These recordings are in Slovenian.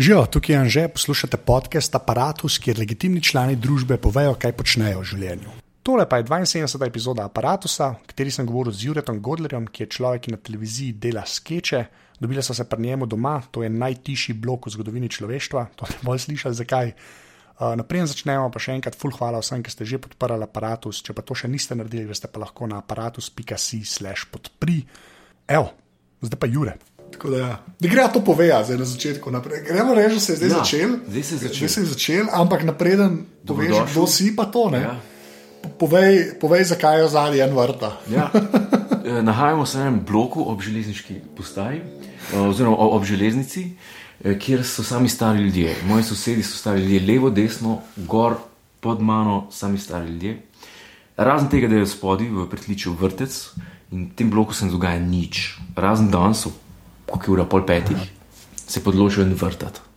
Živijo, tukaj je Anže, poslušate podcast Apparatus, kjer legitimni člani družbe povejo, kaj počnejo v življenju. Tole pa je 72. epizoda Apparatusa, v kateri sem govoril z Juretom Godlerjem, ki je človek, ki na televiziji dela skeče. Dobila so se pri njemu doma, to je najtišji blok v zgodovini človeštva. To ste bolj slišali, zakaj. Uh, Naprej začnemo, pa še enkrat, full hvala vsem, ki ste že podprli aparatus. Če pa to še niste naredili, greste pa lahko na aparatus.si/slash podpri. Evo, zdaj pa Jure. Tako da, ja. da gre to povedati zdaj na začetku. Naprej. Gremo reči, da se je zdaj Ja, začel. zdaj se je začel. Zdaj se je začel, ampak napreden poveš, kdo si pa to. ne. Ja. Po- Povej, povej, zakaj je zadnji en vrta. Ja. Eh, Nahajamo se na enem bloku ob železniški postaji, eh, oziroma ob železnici, eh, kjer so sami stari ljudje. Moji sosedi so stari ljudje, levo, desno, gor, pod mano, sami stari ljudje. Razen tega, da je spodaj v pritličju vrtec in v tem bloku se ne dogaja nič. Razen danes, kot je ura pol petih, se podločijo in vrtati.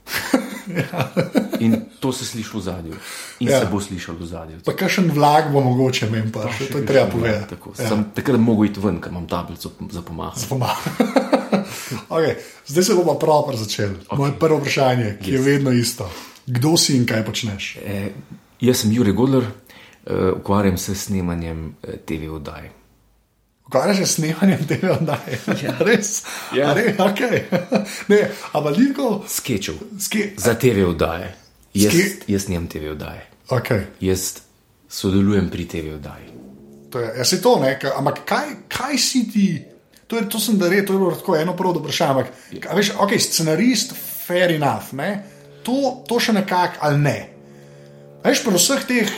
In to se sliši v zadju, in Ja. ja. se bo slišal v zadju. Pa kakšen vlak bo mogoče meni pa še, to je treba povedati. Tako, ja. sem, takrat mogo iti ven, ker imam tablico za pomahati. okay, zdaj se bomo prav začeli. Okay. Moje prvo vprašanje, ki yes. je vedno isto. Kdo si in kaj počneš? E, jaz sem Jurek Godler, e, ukvarjam se s snemanjem e, TV oddaj. Ukvarjaš se s snemanjem tega oddaje? Ja. Res? Ja. A Res? Okay. ne, ampak veliko Skečev ske. za TV oddaje. Jaz, Ske- jaz snemam TV oddaje. Okay. Jaz sodelujem pri TV oddaji. To je, jaz se to ne, ka- ampak kaj, kaj si ti? To, je, to sem da rekel, to je bilo tako eno prvo vprašanje. Ampak, a veš, ok, scenarist, fair enough, ne? To, to še nekako ali ne. Veš, pri vseh teh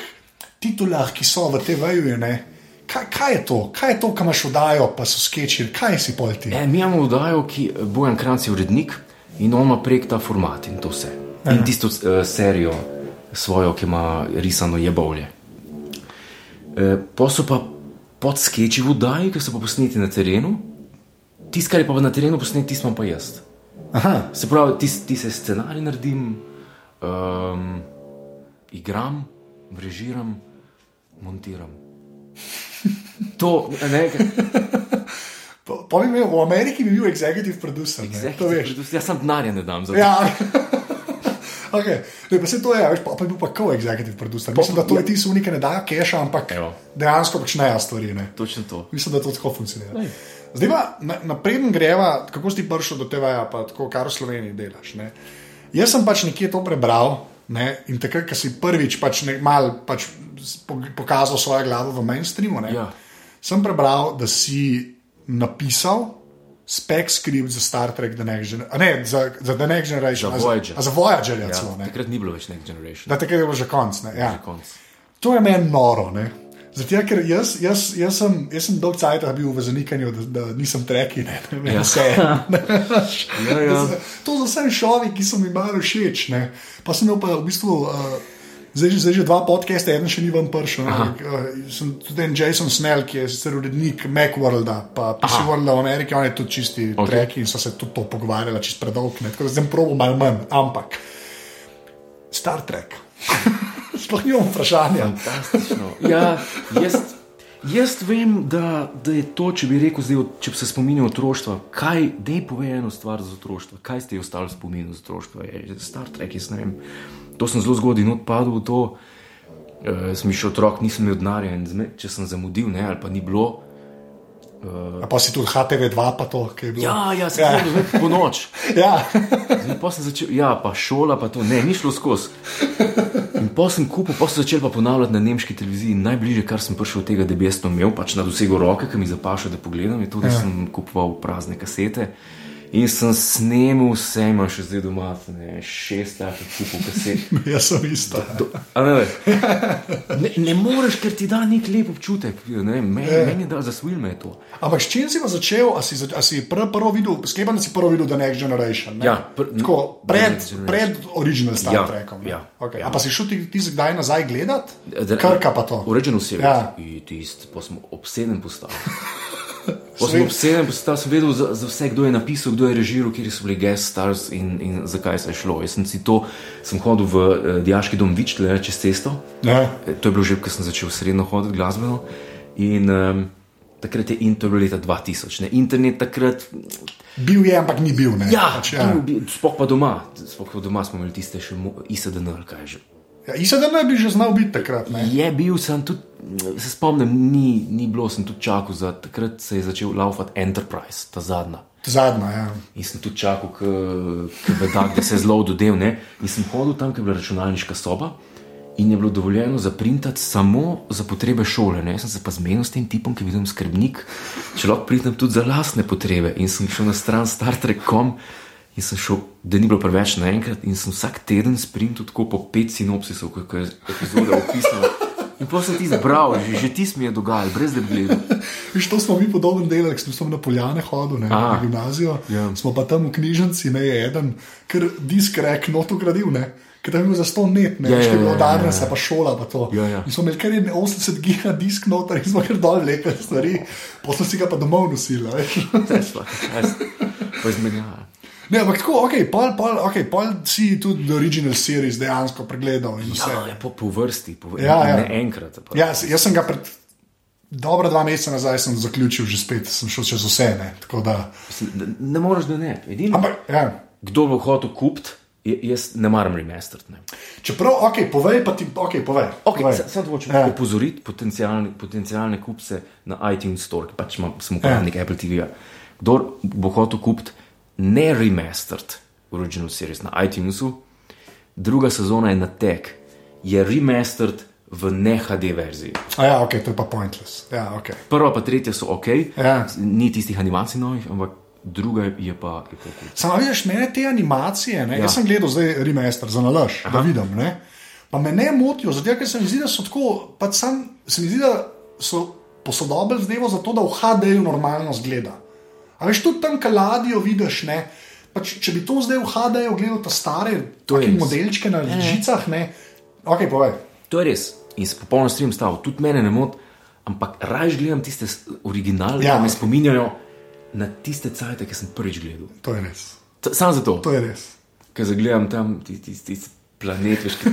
titulah, ki so v TV-ju, ne. Kaj, kaj je to, kaj je to, kam imaš vdajo, pa so sketchi, kaj si pol ti? E, mi imamo oddajo, ki Bojan Kranc je urednik in on ima prek ta format in to vse. In tisto uh, serijo svojo, ki ima risano jebovlje. E, pa so pa pod sketchi v oddaji, ki so pa posneti na terenu. Tisto, kar je pa na terenu posnet, tisto pa jaz. Aha, Se pravi, ti, ti se scenarij naredim, um, igram, režiram, montiram. To, ne, po, po mi, v Ameriki bi bil executive producer. Ne, to veš. Jaz sem denarja ne dam za to. Ja. Okay. Ne, pa se to je, veš, pa, pa je bil pa co-executive producer. Mislim, da to je ti suni, ki ne dajo keša, ampak Evo. dejansko počnejo stvari. Ne. Točno to. Mislim, da to tako funkcionira. Zdaj pa na- napreden greva, kako si prišel do tega, pa tako, kar v Sloveniji delaš. Ne? Jaz sem pač nekje to prebral ne? in takrat, ko si prvič pač mal pač pokazal svojo glavo v mainstreamu, ne? Ja. sem prebral, da si napisal spek skript za Star Trek, The Next Generation, ne, za, za The Next Generation, Za a Voyager. a za Voyager, ja, Ja, celo, takrat ni bilo več Next Generation. Da, takrat je bilo že konc. Ne? Ja. Že konc. To je meni noro. Ne? Zato, ker jaz, jaz, jaz sem, jaz sem dolg cajt bil v zanikanju, da, da nisem treki, ne, ne vem, Ja. vse. Ja, ja. To so vse šovi, ki so mi malo všeč. Ne. Pa sem imel pa v bistvu. Uh, Zdaj, zdaj že dva podcasta, eden še ni vam prišel. Uh, sem tudi en Jason Snell, ki je sicer urednik Macworlda, pa PC Worlda v Ameriki, on je tudi čisti okay. Ok. treki in so se tudi to pogovarjali, čist predolg. ne. Tako da zdaj probo malo manj, ampak Star Trek. Sploh nimam vprašanja. Fantastično. Ja, jaz, jaz vem, da, da je to, če bi rekel, zdaj, če bi se spominjal otroštva, kaj, da je povej eno stvar za otroštvo, kaj ste ostali v spominu za otroštvo. Je, Star Trek, jaz ne vem. To sem zelo zgodaj odpadel v to. Uh, sem še otrok, nisem imel denarja in če sem zamudil, ne, ali pa ni bilo. A pa si tudi HTV2, pa to, ki je bilo. Ja, ja, sem Ja. ja. po noč. ja. Zdaj, pa sem začel, ja, pa šola, pa to ne, ni šlo skozi. In pa sem kupil, pa sem začel pa ponavljati na nemški televiziji. Najbližje, kar sem prišel od tega, da bi jaz to imel, pač na dosegu roke, ki mi zapaša, da pogledam, je to, da ja. sem kupoval prazne kasete. In sem snemal vse, imam še zdaj doma, ne, šest takih kupov kaset. Jaz sem isto. Do, a ne, ne. ne, ne moreš, ker ti da nek lep občutek. ne, Meni, Ja. meni je da, zasvojil me je to. Ampak s čim si pa začel, a si, a si pr, prvo videl, sklepam, da si prvo videl The Next Generation? Ne? Ja, pr- Tako, pred, pred Original Star Ja, Trekom. ja, okay. ja. A pa si šel ti, ti kdaj nazaj gledat? Da- Krka pa to. Urejen vse. Ja. Ja. Tisti, pa smo obseden postali. Ko sem obseden postal, sem vedel za, za vse, kdo je napisal, kdo je režiral, kje so bili guest stars in, in zakaj se je šlo. Jaz sem si to, sem hodil v uh, diaški dom Vičle čez cesto. Ja. Eh, To je bilo že, ko sem začel srednjo hoditi glasbeno. In um, takrat je in to bilo leta 2000. Ne? Internet takrat, Bil je, ampak ni bil. Ne? ja, pač, ja. Bil, bil, sploh pa doma, sploh pa doma smo imeli tiste še ISDN, ali kaj že. Ja, Isa, da ne bi že znal biti takrat. Ne? Je bil, sem tudi, se spomnim, ni, ni bilo, sem tudi čakal, za, takrat se je začel laufati Enterprise, ta zadnja. Zadnja, ja. In sem tudi čakal, da se je zelo dodel. Ne? In sem hodil tam, kjer je bila računalniška soba. In je bilo dovoljeno zaprintati samo za potrebe šole. Ne? Jaz sem se pa zmenil s tem tipom, ki je bil skrbnik, če lahko pridem tudi za lastne potrebe. In sem šel na stran Star Trek.com in sem šel, da ni bilo preveč naenkrat, in sem vsak teden sprintal tako po pet sinopsisov, kot je epizoda opisana. In pa sem ti zbral, že, že ti mi je dogajal, brez da bi gledal. Viš, to smo mi podobno delali, ko smo na Poljane hodili, na gimnazijo. Ja. Smo pa tam v knjižnici, ne je eden, ker disk rek noto gradil. Ne. Ker tam je bil za sto net, ne veš, ja, bilo ja, udarno, ja, se pa šola. Pa to. Ja, ja. In smo imeli kar jedne 80 giga disk noter in smo kar dol lepe stvari, potem si ga pa domov nosili. a veš. Pa izmenjava. Ne, ampak tako, ok, pol, pol, okay, pol si tudi original series dejansko pregledal in vse. Ja, ja, po, vrsti, po, Ja, ja. ne enkrat. Pa. Ja, jaz sem ga pred dobra dva meseca nazaj zaključil, že spet sem šel čez vse. Ne, tako da, da Ne moreš, da ne. Edino, ampak, ja. kdo bo hotel kupiti, je- jaz ne maram remastered. Ne. Čeprav, ok, povej pa ti, ok, povej. Okay, povej. Sam hočem Ja. ja. opozoriti potencijalne, potencijalne kupce na iTunes Store, pač ima, smo uporabniki ja. Apple TV-ja. Kdor bo hotel kupiti ne remastered original series na iTunesu, druga sezona je na tek, je remastered v ne HD verziji. A ja, ok, to je pa pointless. Ja, ok. Prva pa tretja so ok, Ja. ni tistih animacij novih, ampak druga je pa. Je pa cool. Samo vidiš, mene te animacije, ne. Ja. jaz sem gledal zdaj remaster za nalaž, da vidim. Ne, pa me ne motijo, zato ker se mi zdi, da so tako, pač sam, se mi zdi, da so posodobili zdevo zato, da v HD-ju normalno zgleda. A veš, tudi tam kaladijo vidiš, ne. Pač, če bi to zdaj v HD-ju gledal, ta stare modelčke na žicah, ne. Ok, povej. To je res. In se popolnoma strinjam s tabo, tudi mene ne moti, ampak raje gledam tiste originale, Ja. ja. ki me spominjajo na tiste cajt, ki sem prvič gledal. To je res. Samo zato, To je res. ker zagledam tam tisti tis, tis planet, veš, ki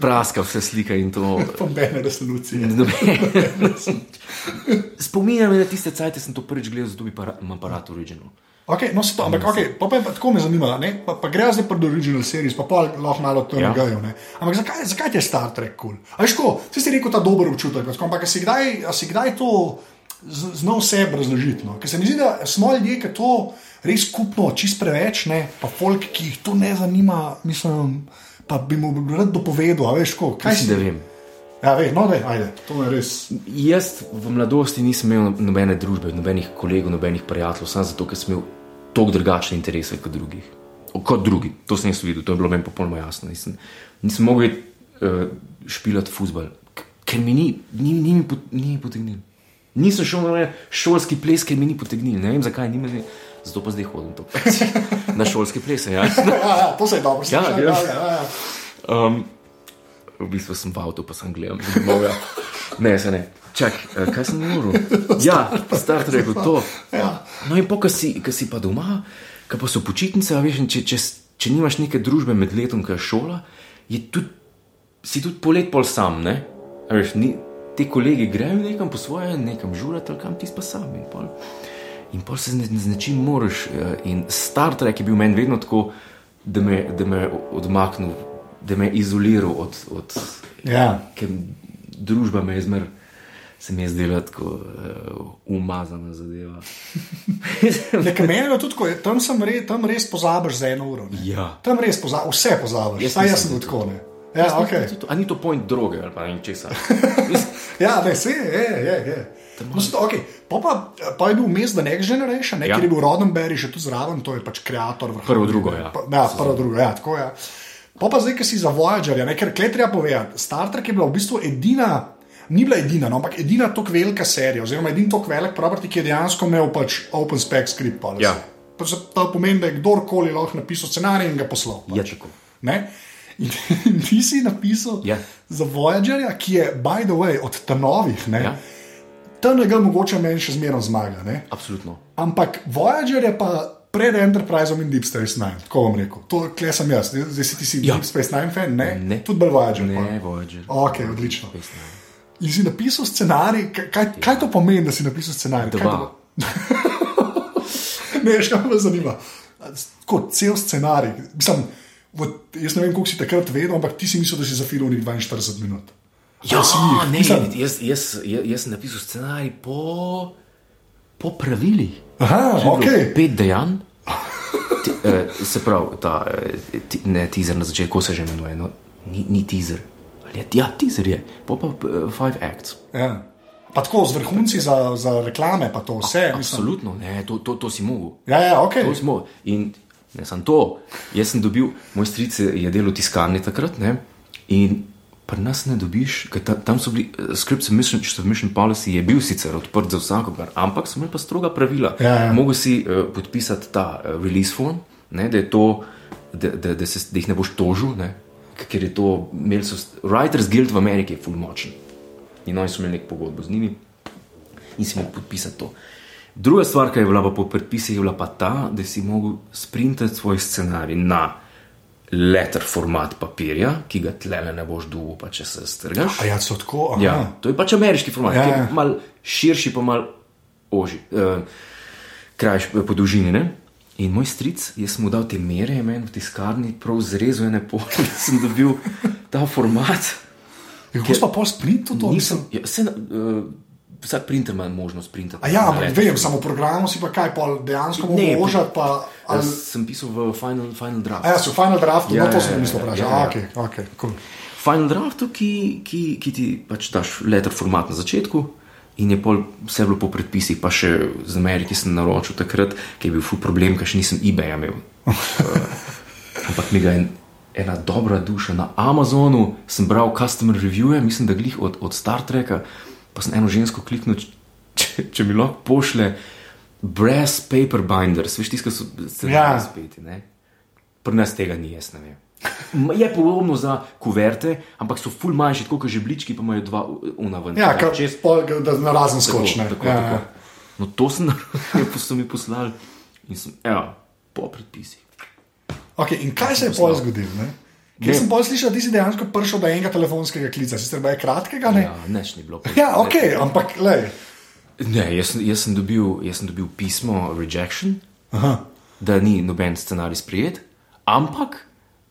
praska vse slike in to. Pombene resolucije. Spominjam me na tiste cajt, sem to prvič gledal, zato bi pa imel aparat original. Okay, no, sto, ampak okay, pa, pa, tako me zanima, ne? pa, pa gre zdaj pri original series, pa, pa lahko malo to Ja. nagajo. Ne? Ampak zakaj, zakaj je Star Trek kul? Cool? Cool? Si ti rekel ta dober občutek, ampak si kdaj, si kdaj to z- znal sebi razložiti? No? Ker se mi zdi, da smo ljudje, ki to res skupno, čist preveč, ne? pa folk, ki jih to ne zanima, mislim, pa bi mu rad dopovedal, veš, ko, kaj Mislim, si da vem. Ja, veš, no, dej, ajde, to je res. Jaz v mladosti nisem imel nobene družbe, nobenih kolegov, nobenih prijateljev, samo zato, ker sem imel tako drugačne interese kot drugih. Kot drugi, to sem jaz videl, to je bilo meni popolnoma jasno. Nisem, nisem mogel uh, špilati futbol, k- ker mi ni, ni, ni, ni mi potegnil. Nisem šel na šolski ples, ker mi ni potegnil. Ne vem zakaj, ni me, zato pa zdaj hodim to. na šolski ples. Ja. Ja, ja, to se je dobro Ja, slišalo. ja. Ja, ja, ja. Um, v bistvu sem v avtu, pa sem gledal, da bi mogel. Ne, se ne. Čak, eh, kaj sem govoril? Ja, star Trek, to. Ja. No in po, ko si, ko si pa doma, ko pa so počitnice, a veš, če, če, če nimaš neke družbe med letom, ki je šola, je tudi, si tudi polet pol sam, ne? A Veš, ni, ti kolegi grejo nekam po svoje, nekam žurati, kam ti pa sam. In pol, in pol se z, z nečim moraš. eh, In Star Trek je bil meni vedno tako, da me, da me odmaknil, da me je izoliral od. od Ja. Družba me je zmer. Se mi je zdela tako uh, umazana zadeva. Nekaj meni je tudi je, tam, sem re, tam res pozabiš za eno uro. Ne? Ja. Tam res pozabiš, vse pozabiš. Jaz Jaz, jaz sem tako. Ne? Ja, okay. A ni to point droge ali pa nečesa? ja, ne, vse je, je, je. No, so to, okay. pa, pa, pa je bil vmes The Next Generation, ne, ja. Ja. ker je bil Roddenberry še tu zraven, to je pač kreator. vrhovni, Prvo, drugo, ja. Pa, ja, prvo, drugo, ja, tako je. Pa pa zdaj, ki si za Voyagerja, ne, ker klej treba povedati, Star Trek je bila v bistvu edina. Ni bila edina, no, ampak edina tako velika serija, oziroma edini tako velik property, ki je dejansko imel pač open spec script policy. Ja. Pač to pomeni, da je kdorkoli lahko napisal scenarij in ga poslal. Je tako. Ne? In, ti si napisal Ja. za Voyagerja, ki je, by the way, od tanovih, ne, Ja. ga mogoče meni še zmeraj zmaga. Ne? Absolutno. Ampak Voyager je pa pred Enterpriseom in Deep Space Nine, tako bom rekel. To kle sem jaz, zdaj si ti si Ja. Deep Space Nine fan, ne? Ne. Tudi bolj Voyager. Ne, pol. Voyager. Ok, odlično. In si napisal scenarij, kaj, kaj, kaj to pomeni, da si napisal scenarij? Dva. ne, še kaj me zanima. Kot cel scenarij. Mislim, v, jaz ne vem, koliko si takrat vedel, ampak ti si mislil, da si zafilal nekaj 42 minut. Ja, jih, ne, mislim- jaz, jaz, jaz, jaz sem napisal scenarij po, po pravilih. Aha, To je bilo ok. Pet dejanj. Ti, eh, se pravi, ta, eh, ti, ne teaser na začetku, se že imenuje. No, ni, ni teaser. Ali je, ja, teaser je, pa pa uh, five acts. Ja. Pa tako z vrhunci za, za reklame, pa to vse. Mislim. Absolutno, ne, to, to, to si mogel. Ja, ja, ok. To smo. In ne samo to, jaz sem dobil, moj stric je delal tiskarni takrat, ne, in pri nas ne dobiš, ker ta, tam so bili, uh, script submission, submission policy je bil sicer odprt za vsakogar, ampak so imeli pa stroga pravila. Ja, ja. Mogel si uh, podpisati ta uh, release form, ne, da, to, da, da, da, se, da jih ne boš tožil, ne, ker je to, imeli so, Writers Guild v Ameriki je full močen. In oni so imeli neko pogodbo z njimi in si mogel podpisati to. Druga stvar, ki je bila pa po predpisih, je bila pa ta, da si mogel sprintati svoj scenarij na letter format papirja, ki ga tle ne boš dobil, pa če se strgaš. A ja, so tako. aha. Ja, to je pač ameriški format, Ja, ja, ki ja. je mal širši, pa mal oži, uh, krajši po dolžini. Ne? In moj stric, jaz mu dal te mere, meni v tiskarni prav zrezal ene pol, da sem dobil ta format. Je Kako pa pol sprintu to? Nisem, ja, se, uh, vsak printer ima možnost printati. Ja, ampak vem, samo v programu si pa kaj, pol dejansko Ne, možati, pa. Jaz Ali, sem pisal v Final, final Draft. a ja, so Final Draftu, Ja, no to ja, sem ja, mislil ja, vprašati. ja, Ja, ja. ok, ok, cool. Final Draftu, ki, ki, ki ti pač daš letter format na začetku. In je pol vse bilo po predpisih, pa še z Ameriki sem naročil takrat, ki je bil ful problem, ker še nisem eBay imel. Uh, ampak mi ga je ena dobra duša na Amazonu, sem bral customer reviews, mislim, da glih od, od Star Treka, pa sem eno žensko kliknil, če, če mi lahko pošle brass paper binders, veš, tiskaj so se Ja. speti. ne. Pri nas tega ni, jaz ne vem. Je podobno za kuverte, ampak so ful manjši, tako kot žeblički, pa imajo dva unaven. Ja, kar čez pol, da na razen Tako, skočne. tako, ja, tako. ja. No, to sem naredil, pa so mi poslali in sem, ja, po predpisih. Okay, in kaj se je pol zgodilo? Ne? Ker sem pol slišal, da si dejansko prišel do enega telefonskega klica, sicer je kratkega, ne? Ja, neč ni bilo. Ja, ok, ampak lej. Ne, jaz, jaz, sem dobil, jaz sem dobil pismo rejection, Aha. da ni noben scenarij sprijet, ampak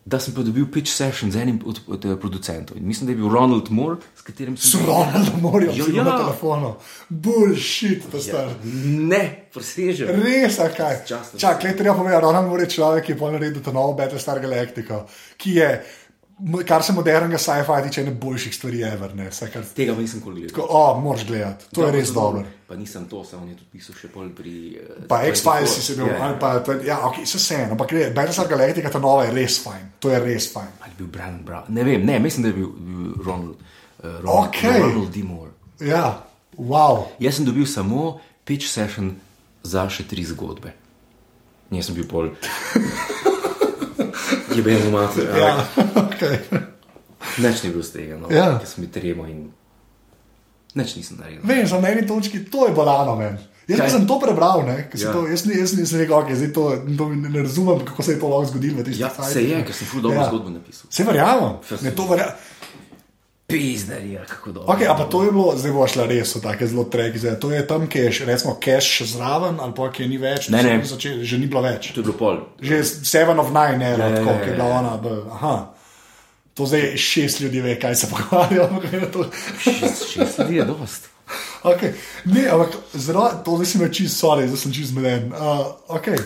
da sem pa dobil pitch session z enim od, od, od producentov. In mislim, da je bil Ronald Moore, s katerim sem. So Ronaldo morajo Ja, biti ja. na telefonu. Bullshit, to star. Ne, presežem. Res, a kaj? Čak, le treba povedati, Ronald Moore je človek, ki je pol naredil to novo Battlestar Galactico, ki je, kar se modernega sci-fi tiče, ene boljših stvari ever, ne? Vse, kar... Tega pa nisem gledal. Tako, O, moraš gledati, to je res dobro. Pa nisem to, samo on je tudi pisal še pol pri. eh, Pa 24. X-Files si bil, Ja, ja. ali pa, ja, ok, se vseeno, ampak Battlestar Galactica, ta nova je res fajn, to je res fajn. Ali je bil Brandon Brown? Ne vem, ne, mislim, da je bil, bil Ronald. Uh, Ronald, Okej. Ronald D. Moore. Ja, wow. Jaz sem dobil samo pitch session za še tri zgodbe. Nisem bil pol. Je bil umat. Ja, ok. Neč ni bil z tega, no, Ja. ki sem mi tremo in neč nisem naredil. Vem, za meni točki, to je balano, men. Jaz Kaj? Sem to prebral, ne, Ja. to, jaz, ni- jaz nisem rekel, okay, zdaj to, to ne, razumem, kako se je to lahko zgodilo Ja, fajtih, se je, ker sem ful dobro Ja. zgodbo napisal. Se verjamem, ne to verjamem. Pizdarija, kako dobro. Okay, a pa to je bilo, zdaj bo šla res v take zelo zdaj. To je tam, ki je še, recimo cache še zraven, ali pa ki je ni več. Ne, ne. bili Začeli, že ni bilo več. To je bilo pol. Že Seven of Nine era, Ja, ja, tako, ja, ki je bila ona. b- Aha. To zdaj šest ljudi ve, kaj se ampak to- Šest, šest ljudi je dost. Okay. Ne, ampak zelo, to zdaj si me čist, sorry, zdaj sem čist zmeden. Uh, okay.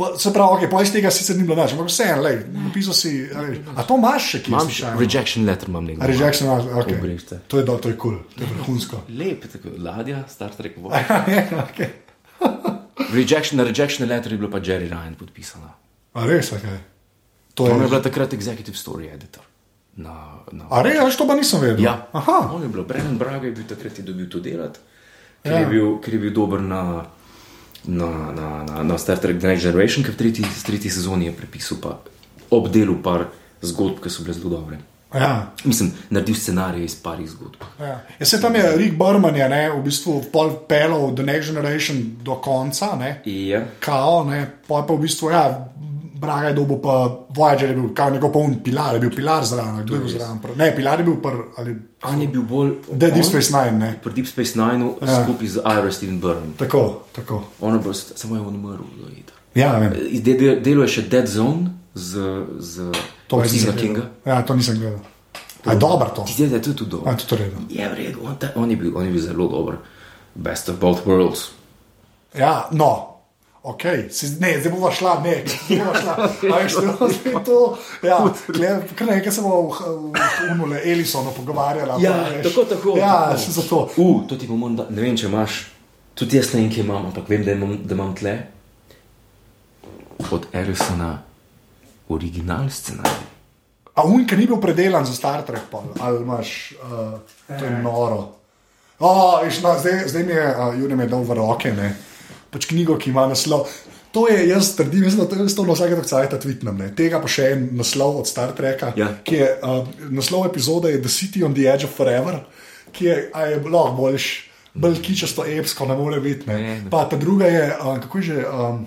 Po, se pravi, okay, po iz tega sicer ni bilo več, ampak vseeno, lej, napisal si. A, veš, a to imaš še kje? Imam slučajno? rejection letter, imam nekaj. A Rejection, imaš, okay. Pogrešite. To je, do, to je kul, cool, to je vrhunsko. Lep, tako ladja, Star Trek. vod. okay. Rejection, na rejection letter je bila pa Jerry Ryan podpisana. A res, ok. To On je je. bila takrat executive story editor. Na, na, A res, a to pa nisem vedel. Ja, Aha, on je bil, Brennan Braga je bil takrat je dobil to delati, ker, Ja. ja. je, bil, ker je bil dober na, na, na, na, na Star Trek The Next Generation, ker v tretji, tretji sezoni je prepisal pa obdelal par zgodb, ki so bile zelo dobre. ja. Mislim, naredil scenarij iz parih zgodb. Ja. Ja, se tam je Rick Berman, je, ne, v bistvu pol pelov The Next Generation do konca, ne, Ja. kao, ne, pol pa v bistvu, ja, Braga je dobil, pa Voyager je bil, kao njegov poln pilar, je bil pilar zraven, kdo je bil zraven. Ne, pilar je bil pr, ali On je bil bolj. Da, Deep Space Nine, ne. Pri Deep Space Nineu Ja. skupaj z Ira Steven Byrne. Tako, tako. On je bil, samo je on umrl. no, itak. Ja, vem. De, de, delo je še Dead Zone z, z gledal. Kinga. Ja, to nisem gledal. A je dobro to. Ti da je to tudi A dobro. je to redo. Je v redu, on, ta, on, je bil, on je bil zelo dober. Best of both worlds. Ja, no. Ok, si, ne, zdaj bomo šla, ne, zdaj bomo šla. A veš, to je to. Ja, gled, kar nekaj se bomo v, Unule, Elisonu pogovarjala. Ja, pa, tako, tako, Ja, tako. zato. Uh, to ti bom, da, ne vem, če imaš. Tudi jaz ne vem, kje imam, ampak vem, da imam, da imam tle od Erisona original scenarij. A unka ni bil predelan za Star Trek, pol, ali imaš, uh, to je noro. O, viš, no, zdaj, zdaj mi je, uh, Jurij mi je dal v roke, ne, pač knjigo, ki ima naslov. To je, jaz trdim, da to je to na vsake takcajta tweetnem, ne. Tega pa še en naslov od Star Treka, Ja. ki je, uh, naslov epizode je The City on the Edge of Forever, ki je, a je lahko boljš, bolj kičasto epsko, ne more biti, ne. Ne, ne. Pa ta druga je, uh, kako je že, um,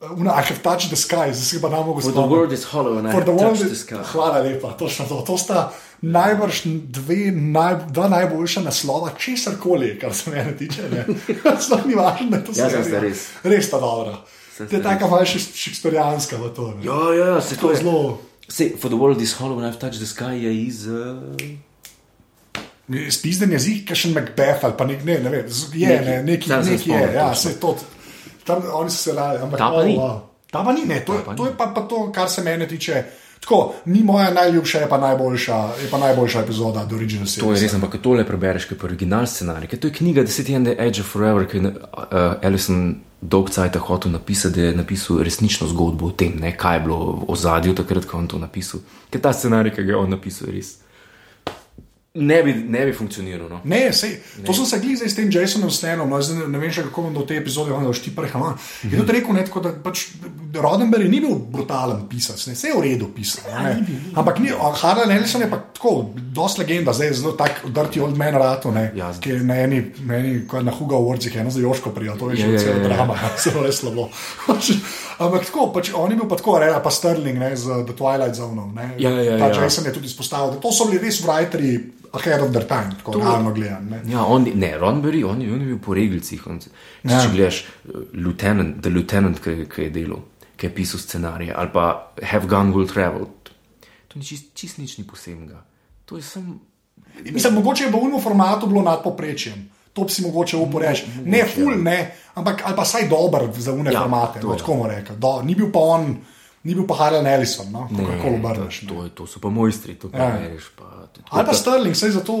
Una, I have touched the sky, zdaj si pa ne mogo For the world is hollow and I have touched the sky. Hvala lepa, točno to. To sta najbrž dve, naj, dva najboljša naslova, česar koli, kar se mene tiče. Sploh ni važno, da je to Ja, serija. res. Res sta dobra. To je taka šek- šekspirijanska v to. ne. Ja, ja, se To to je zelo. Say, for the world is hollow and I've touched the sky je iz. Uh, Spizden jezik, ki še Macbeth ali pa nek, ne, ne vem, je, Neki. ne, neki, sem neki je, ja, se to. Tam oni so se radi, ampak Ta pa oh, ni. wow. Ta pa ni, ne, to, je- pa to ni. je pa, pa to, kar se mene tiče. Tako, ni moja najljubša, je pa najboljša, je pa najboljša epizoda The Original Series. to je res, ampak tole prebereš, kot original scenarij, ker to je knjiga Deset and the Edge of Forever, ki je uh, Alison dolg cajt hotel napisati, da je napisal resnično zgodbo o tem, ne, kaj je bilo v ozadju takrat, ko je on to napisal. Ker ta scenarij, ki ga je on napisal, je res. Ne bi, ne bi funkcioniral. No. Ne, sej, to sem se glizal s tem Jasonom Stanom, no, zdaj ne, ne vem še kako bom do te epizode, da boš ti prehal. Je tudi rekel, ne, tako, da pač Rodenberg ni bil brutalen pisec, ne, vse je v redu pisal. ne. Ampak ni, a Harlan Ellison je pa tako, dosti legenda, zdaj je zelo tak dirty old man ratu, ne, Ja. ki je na eni, na eni, ko je na Hugo Awardsih, eno za Joško prijel, to je že Ja, ja, cel ja, ja. drama, zelo je slabo. Ampak tako, pač, on je bil pa tako, reda pa Sterling ne, z The Twilight Zone. Ne, Ja, ja, ta ja. Jason je tudi izpostavil, da to so bili res writeri ahead of their time, tako realno gledano. ne. Ja, on, ne, Ronberry, on, on je bil po regalcih. On, ja. Ja. Če gledaš uh, Lieutenant, The Lieutenant, ki, ki je delal, ki je pisal scenarije, ali pa Have Gun Will Travel, to ni čist, čist nič ni posebnega. To je sem. Mislim, mogoče je v unem formatu bilo nad poprečjem. To bi si mogoče uporeči. Ne, ful, ne, ampak ali pa saj dober za une Ja, formate. to No, ja. tako mu rekel. Do, ni bil pa on, ni bil pa Harlan Ellison, no, kako to, obrneš. ne. to, je- to so pa mojstri, to Ja. prebereš. Pa, to, Ali pa Sterling, saj zato.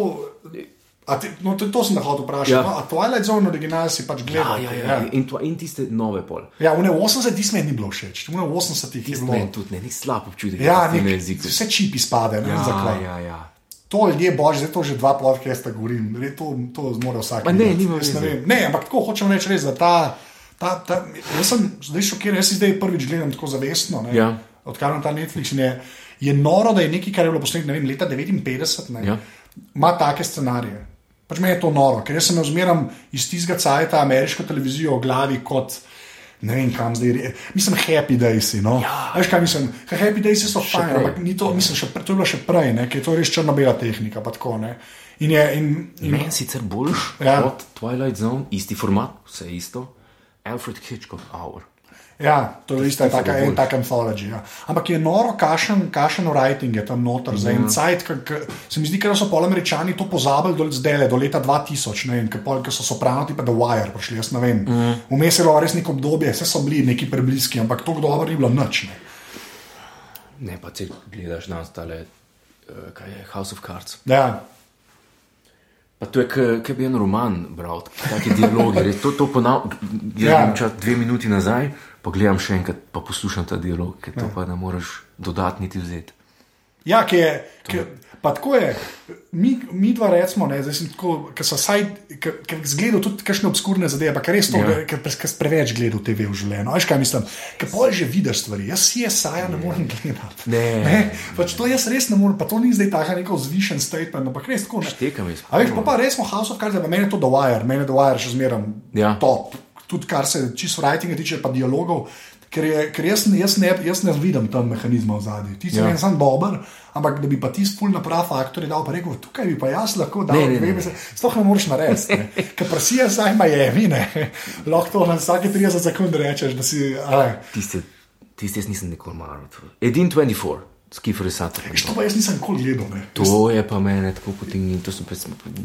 Ti, no, to, to sem te hotel vprašati. Ja. Ja. No, a Twilight Zone original si pač ja, gledal? ja, ja, in, tva- in tiste nove pol. ja v 80-ih ti meni ni bilo všeč, v 80-ih je bilo. Meni tudi ne, ni slab občutek. Ja, nek, vse čipi spade, ne vem Ja, zakaj. ja, ja. To ljudje, bož, zdaj to že dva podcasta govorim, to, to mora vsak. Ma ne, nima Jaz ne, ne, ampak tako hočem reči, res, da ta, ta, ta, jaz sem zdaj šokiran, jaz si zdaj prvič gledam tako zavestno, ne, Ja. odkar imam ta Netflix. in Je, noro, da je nekaj, kar je bilo posneto, ne vem, leta 59, ne, Ja. ima take scenarije. Pač meni je to noro, ker jaz sem zmeram iz tistega cajta ameriško televizijo v glavi kot. Ne vem, kam zdaj je. Mislim, happy days. No? Ja. Veš, kaj mislim? Happy days so fajn, ampak ni to, mislim, še, to je bilo še prej, ne? ker je to res črno-bela tehnika. Tako, ne. in je, in, in, Meni sicer boljš Ja. kot Twilight Zone, isti format, vse isto. Alfred Hitchcock Hour. Ja, to je ista, taka, en tak anthology. Ja. Ampak je noro, kašen, kašen writing je tam noter za en cajt. k- k- Se mi zdi, ker so pol američani to pozabili do zdaj, do leta 2000, ne vem, ker so soprano tipa The Wire prišli, jaz ne vem. Mhm. Vmes je bilo res neko obdobje, vse so bili neki prebliski, ampak to dobro ni bilo nič. Ne. Ne, pa če gledaš na ostale, uh, kaj je House of Cards. Ja. Pa to je, kot bi en roman bral, taki dialogi. res, To, to ponavljam, Ja. ja. dve minuti nazaj, pa gledam še enkrat, pa poslušam ta dialog, ker to ja. pa ne moreš dodatni ti vzeti. Ja, ki je, ki, pa tako je. Mi, mi dva recimo, ne, zdaj sem tako, ker so vsaj, ker zgledal tudi kakšne obskurne zadeve, pa ker res to, Ja. ja. ker, ker sem preveč gledal TV v življenju. Veš kaj mislim? Ker pol že vidiš stvari. Jaz si je saja ne morem gledati. Ne. ne? Pač to jaz res ne morem, pa to ni zdaj tako neko zvišen statement, ampak res tako. ne. Štekam jaz. A veš, pa, pa res smo House of Cards, da meni je to The Wire, meni je The Wire še zmeraj Ja. top. Tudi kar se čisto writinga tiče, pa dialogov. Ker, je, ker jaz, jaz, ne, jaz ne vidim tam mehanizma v zadnji. Ti si Ja. en sam dober, ampak da bi pa ti spul na prav faktor dal, pa rekel, tukaj bi pa jaz lahko dal, Ne, ne, ne. Sploh ne moreš narediti. ne. Ker pa si jaz zdaj Miami, ne. Lahko to na vsake 30 sekund rečeš, da si. Tiste, tiste jaz nisem nikoli maral. Edin 24, Skifer Sutherland. To pa jaz nisem nikoli gledal. Ne. To je pa mene tako potegnilo. To sem pa sem v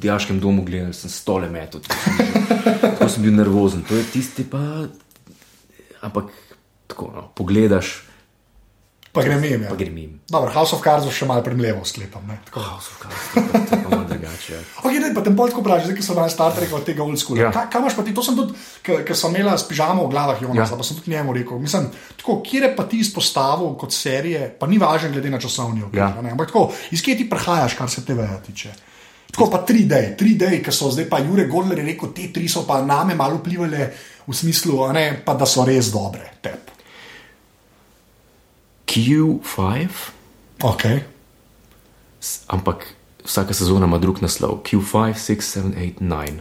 dijaškem domu gledal, sem stole bil- Tako sem bil nervozen. To je tisti pa. Ampak tako, no, pogledaš, Pa grem jim. Ja. pa grem jim. Dobro, House of Cards še malo premlevo sklepam. Ne. Tako. Oh, so kaj, to pa malo drugače. ja. Ok, ne, pa tem tako vprašaj, zdaj, ki so danes Star Trek od tega old school. Ja. Kaj, kaj imaš pa ti? To sem tudi, ker sem imela s pižamo v glavah, Jonas, Ja. pa sem tudi njemu rekel. Mislim, tako, kje pa ti izpostavil kot serije, pa ni važno glede na časovni okvir. Ja. ne, Ampak tako, iz kje ti prihajaš, kar se tebe tiče? Tako pa 3D, 3D, ki so zdaj pa Jure Godler je rekel, te tri so pa name malo vplivali v smislu, ne, pa da so res dobre. Tep. Q5, Okay. ampak vsaka sezona ima drug naslov. Q5, 6, 7, 8, 9.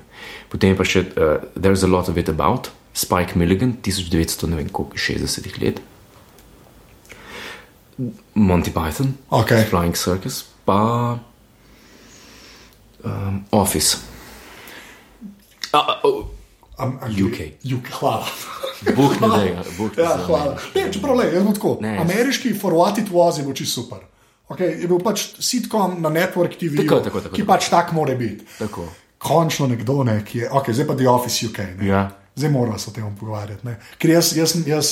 Potem je pa še uh, There's a lot of it about, Spike Milligan, 1900, ne vem koliko, 60 let. Monty Python, Okej. Flying Circus, pa um, Office. A, a, o, Am, am, UK. UK, hvala. Bog ne da, Ja, hvala. Ne, čeprav le, jaz bom tako. Ne. Ameriški For What It Was je bil čisto super. Okay, je bil pač sitcom na Network TV, Tako, tako, tako, ki tako. pač tak mora biti. Tako. Končno nekdo, ne, ki je, okay, zdaj pa The Office UK. Ne. Ja. Zdaj moramo se o tem pogovarjati. Ne. Ker jaz, jaz, jaz,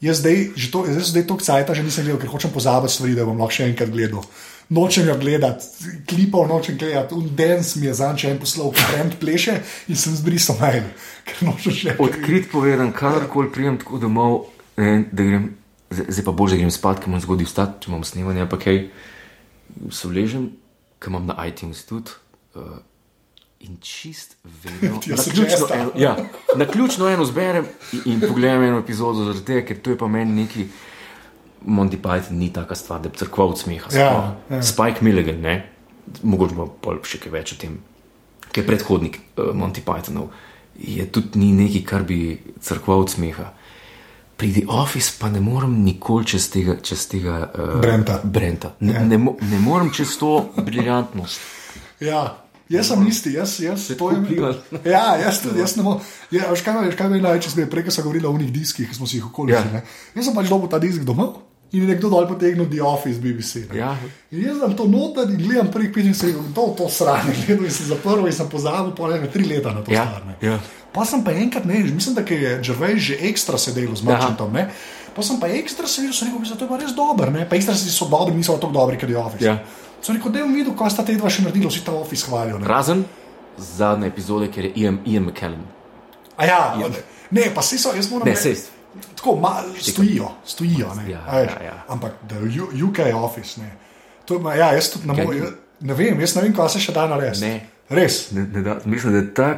jaz zdaj, že to, jaz zdaj toliko cajta že nisem gledal, ker hočem pozabiti stvari, da bom lahko še enkrat gledal. Nočem jo gledati, klipov nočem gledati, un dens mi je zanj en poslal, ki trend pleše in sem zbrisal mail, ker nočem še. Odkrit povedan, kadarkoli prijem tako domov, ne, da grem, zdaj pa bož, da grem spat, ker imam zgodaj vstati, če imam snemanje, ampak kaj, se vležem, ker imam na iTunes tudi. Uh, In čist vedno, je naključno eno, ja, naključno eno zberem in, in pogledam eno epizodo, zaradi tega, ker to je pa meni neki. Monty Python ni taka stvar, da bi crkval od smeha. Ja, ja. Spike Milligan, ne? mogoče bo pol še kaj več o tem, ki je predhodnik uh, Monty Pythonov, je tudi ni nekaj, kar bi crkval od smeha. Pri The Office pa ne morem nikoli čez tega, čez tega uh, Brenta. Brenta. Ne, Ja. ne, mo- ne morem čez to briljantnost. Ja, jaz sem isti, jaz, jaz to tako je vplivalo. Ja, jaz tudi, jaz ne morem. Ja, veš, kaj, veš, kaj največ zmede, prej ko sem govoril o unih diskih, ki smo si jih okoli. Ja. Ja. Jaz sem pač dobil ta disk domov in nekdo dol potegnil The Office BBC. ne. Ja. In jaz sem to noter in gledam prvih pet in se rekel, to, to sranje, gledal sem zaprl in sem pozabil, pa ne, tri leta na to Ja, stvar. ne. ja. Pa sem pa enkrat, ne, mislim, da je Gervais že ekstra sedel z Merchantom, ne. Pa sem pa ekstra sedel, sem rekel, "Mislim, to je pa res dober, ne. Pa ekstra so dobri, niso tako dobri, kot je Office. Ja. Sem rekel, da je videl, kaj sta te dva še naredila, vsi ta Office hvalijo. ne. Razen zadnje epizode, ker je Ian, Ian McKellen. A ja, ne, pa vsi so, jaz moram Ne, reči-. Tako malo stojijo, stojijo. Ne, Ja, veš. ja, ja. Ampak da je UK office. Ne, to, ma- ja, jaz tudi ne morem. Ne vem, jaz ne vem, kaj se še da narediti. Ne. Res. Ne, ne da, mislim, da je ta.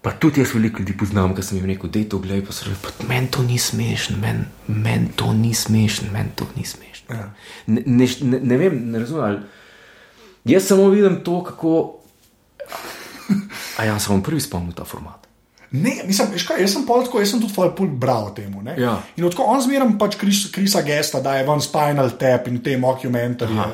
Pa tudi jaz veliko ljudi poznam, ki sem jim rekel, da je to gledaj, pa so rekli, "Pa meni to ni smešno, meni men to ni smešno, meni to ni smešno. Ja. Ne, ne, ne, ne vem, ne razumem. Jaz samo vidim to, kako. A ja, sem prvi spomnil ta format. Ne, mislim, kaj, jaz sem pol tako, jaz sem tudi pol pol bral o tem. Ja. In tako on zmeraj pač Kris, Krisa Gesta, da je ven Spinal Tap in te mockumentarije.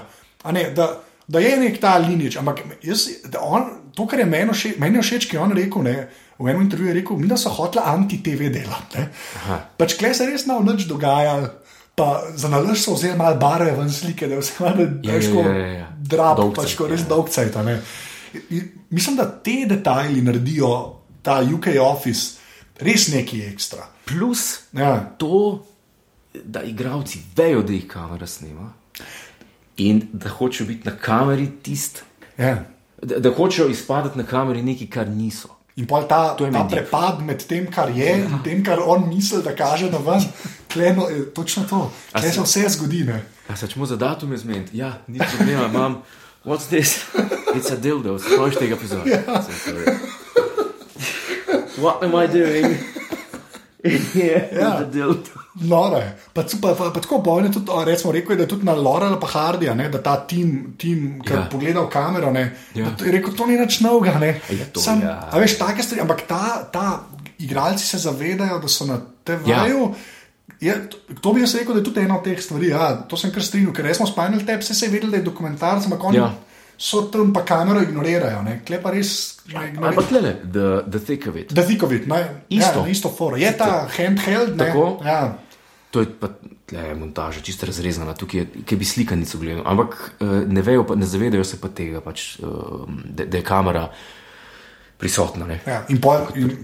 A Ne, da, da je nek ta linič, ampak jaz, on, to, kar je meni všeč, meni všeč, ki je on rekel, ne, v enem intervjuju je rekel, mi da so hotla anti-TV delati. ne. Pač kle se res na noč dogajalo. Pa za nalož so vzeli malo barve ven slike, da je vse malo Ja, ja, ja, ja, drab, pač ko res dolg cajt. a ne. In Mislim, da te detajli naredijo ta UK Office res nekaj ekstra. Plus Ja. to, da igravci vejo, da jih kamera snema in da hočejo biti na kameri tisti, Ja. da, da hočejo izpadati na kameri nekaj, kar niso. In pa ta, ta div. prepad med tem, kar je ja. in tem, kar on misli, da kaže na ven, kleno, je točno to. Tle se vse zgodi. Ne? A se čemo za datum izmeniti? Ja, ni problema, imam. What's this? It's a dildo, sprožiš tega epizoda. Yeah. What am I doing? yeah, Ja. Noro je. Pa, pa, pa, pa tako bojno tudi, recimo, rekel je, da je tudi na Lorela pa Hardija, ne, da ta tim, tim ki Ja. ja. pogleda v kamero, ne, Ja. ja. je rekel, to ni nič novega. Ne. Ja, to Sam, ja. A veš, take stvari, ampak ta, ta igralci se zavedajo, da so na te vaju. Je, to bi jaz rekel, da je tudi ena od teh stvari. Ja, to sem kar strinjal, ker smo Spinal Tap, se je vedel, da je dokumentarc, ampak oni Ja. So tam pa kamero ignorirajo. Ne? Kle pa res Ampak tle, the, the thick of it. Da Vikovit, ne? Isto. Ja, isto foro. Je ta handheld, ne? Tako. Ja. To je pa tle, montaža, čisto razrezana, tukaj je, bi slikanico gledal. Ampak eh, ne, vejo, pa, ne zavedajo se pa tega, pač, eh, da, da je kamera prisotna. Ne. Ja, in pol, in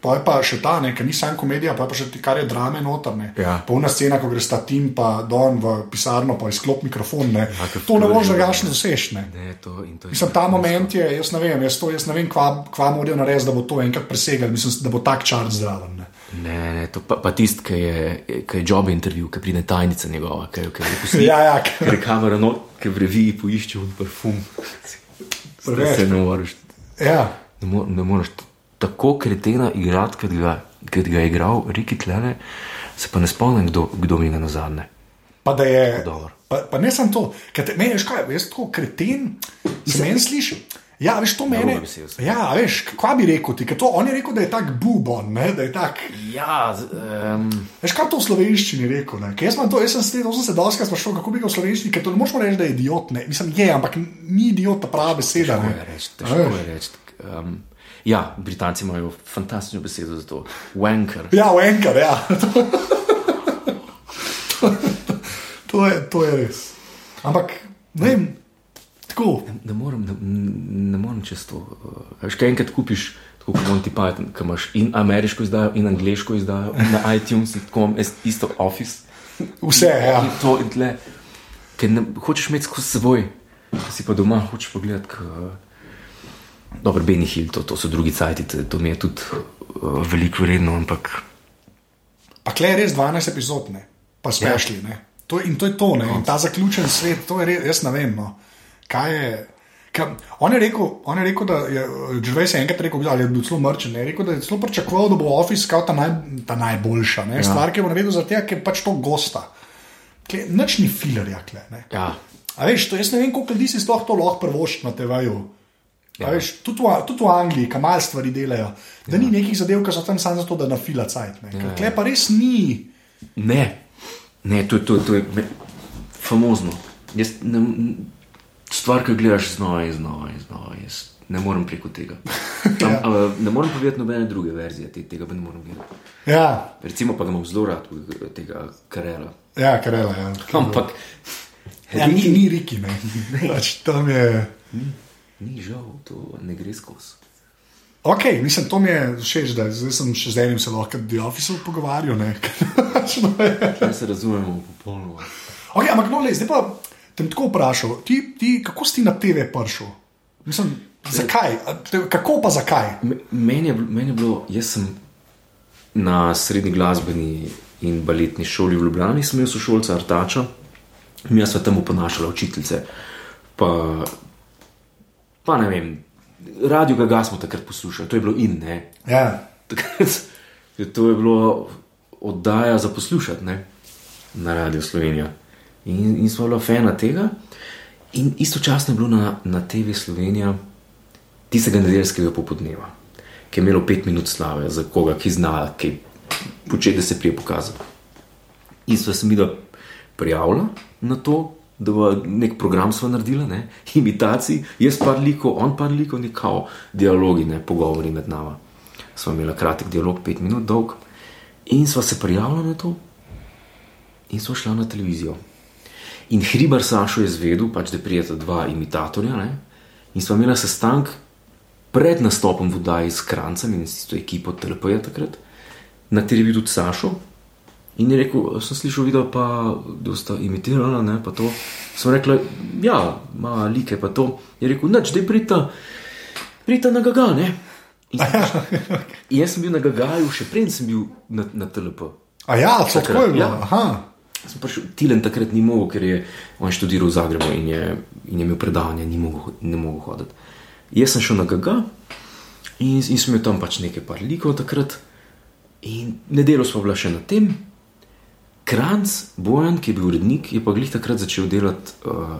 pol je pa še ta, ne, ker ni samo komedija, pa je pa še ti, kar je drame noter. Ne. Ja. Polna scena, ko greš ta tim, pa don v pisarno, pa izklop mikrofon. Ne. Ja, to ne moreš že- drugačno doseči. Ne. Ne, to, in to je Mislim, ta moment je, jaz ne vem, jaz, to, jaz ne vem, kva, kva morajo narediti, da bo to enkrat presegel, mislim, da bo tak čar zdraven. Ne. Ne, ne, to pa, pa tisti, ki je, ki je job intervju, ki pride tajnica njegova, ki je posnel. Ja, ja, Ker je kamera not, ki v reviji poišče un parfum. Preveč. Ne moreš, ja. ne, mo, ne moreš tako kretena igrati, kot ga, kot ga je igral Riki Tlele, se pa ne spomnim, kdo, kdo mi je na zadnje. Pa da je. Pa, pa ne samo to, ker te, meni, veš kaj, jaz tako kreten, se meni sliši. Ja, veš, to so. Ja, veš, kva bi rekel ti, ker to on je rekel, da je tak bubon, ne, da je tak. Ja, um, Veš, kaj to v slovenščini rekel? Ne? Ker Jaz, to, jaz sem se, to sem se doskrat sprašoval, kako bi ga v slovenščini, ker to ne moreš reči, da je idiot. Ne? Mislim, je, ampak ni idiot ta prava beseda. težko je reči. Težko je reči. Um, ja, Britanci imajo fantastično besedo za to. Wanker. Ja, enkrat, ja. to, je, to je res. Ampak, ne vem, tako. Ne morem, ne, ne morem čez to. Uh, veš, kaj enkrat kupiš, tako kot Monty Python, ki imaš in ameriško izdajo, in angliško izdajo, na iTunes, in tako jaz isto Office. Vse, ja. In to in tle, ker ne hočeš imeti skozi seboj, ki si pa doma hočeš pogledati. K, Dobro, Benny Hill, to, to so drugi cajti, to, mi je tudi uh, veliko vredno, ampak Pa kle je res 12 epizod, ne? pa spešli. Ja. To, in to je to, ne? in ta zaključen svet, to je res, jaz ne vem. No. Kaj je. Ka, on, je rekel, on je rekel, da je Žrvej se enkrat rekel, ali je bil celo mrčen. Je rekel, da je celo pričakoval, da bo Office kao ta, naj, ta najboljša ja. stvar, ki bo naredil zaradi tega, ker pač to gosta. Kle, nič ni filerja, kle. Ne? ja, A veš, to, jaz ne vem, koliko ljudi si sploh to lahko prvošči na TV-ju. Ja. Veš, tudi, v, tudi v Angliji, kam malo stvari delajo, da ja. ni nekih zadev, ki so tam samo zato, da na fila cajt. Ja. Klej pa res ni. Ne, ne to, to, to je me- famozno. Jaz ne, stvar, ki gledaš znova in znova in znova, jaz ne morem preko tega. Am, Ja. ja. Ne morem povedati nobene druge verzije te, tega, ne morem gledati. Ja, Recimo pa ga imam zelo rad, tega karela. ja karela. Ja. Ampak Ja, ni, ni Riki, ne. Pač, tam je. Ni žal, to ne gre skozi. Ok, mislim, to mi je všeč, da zdaj sem še z enim se lahko The Office pogovarjal. ne. Se razumemo, popolnoma. ok, ampak no, le, zdaj pa te tako vprašal, ti, ti, kako si na TV prišel? Mislim, zakaj? Kako pa zakaj? Me- Meni je, meni je bilo, jaz sem na srednji glasbeni in baletni šoli v Ljubljani, sem imel sošolca Artača, mi smo tam oponašali učiteljice. Pa, pa ne vem, radio ga smo takrat poslušali, to je bilo in ne. Ja, Takrat to je bilo oddaja za poslušati ne? na Radio Slovenija. In, in smo bila fena tega. In istočasno je bilo na, na TV Slovenija tistega nedeljskega popodneva, ki je imelo pet minut slave za koga, ki zna, ki počne, da se prije pokazati. In so se mi da prijavila na to, da bo nek program sva naredila, ne? imitacij, jaz par likov, on par likov, nekao dialogi, ne pogovori med nami. Sva imela kratek dialog, pet minut dolg, in sva se prijavila na to, in sva šla na televizijo. In Hribar Sašo je zvedel, pač, da prijeta dva imitatorja, ne? in sva imela sestank pred nastopom v Dajni s Krancem in s to ekipo TLP-ja takrat, na kateri je tudi Sašo. In je rekel, sem slišal, videl pa, da sta imitirala, ne, pa to. Sem rekla, ja, ima like, pa to. Je rekel, noč, da je prita, prita na Gaga, ne. In, in jaz sem bil na Gagaju, še preden sem bil na, na TLP. A ja, tako je bilo. Ja. Aha. Sem prišel, Tilen takrat ni mogel, ker je on študiral v Zagrebu in je, in je imel predavanje, ni mogel, ne mogel hoditi. Jaz sem šel na Gaga in, in sem imel tam pač nekaj par likov takrat. In nedeljo smo bila še na tem. Kranc, Bojan, ki je bil urednik, je pa glih takrat začel delati uh,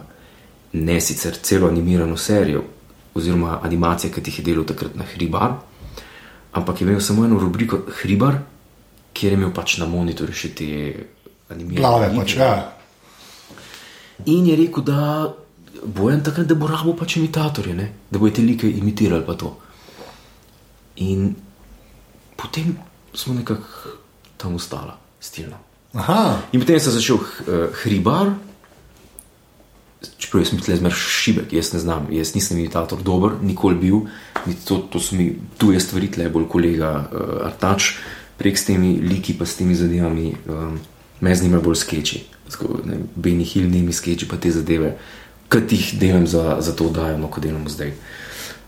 ne sicer celo animirano serijo, oziroma animacije, ki jih je delal takrat na Hribar, ampak je imel samo eno rubriko Hribar kjer je imel pač na monitorju še te animirane Glave pač, ja. In je rekel, da bo en takrat, da bo rabo pač imitatorje, ne? da bojo te like imitirali pa to. In potem smo nekako tam ustala, stilno. Aha, In potem sem začel uh, hribar, čeprav sem tle zmer šibek, jaz ne znam, jaz nisem imitator dober, nikoli bil, niti to, to so mi tuje stvari, tle bolj kolega uh, Artač, prek s temi liki pa s temi zadevami, um, me zanimajo bolj skeči, Beni Hill, nemi skeči pa te zadeve, kot jih delam za, za to oddajo, no, ko delamo zdaj.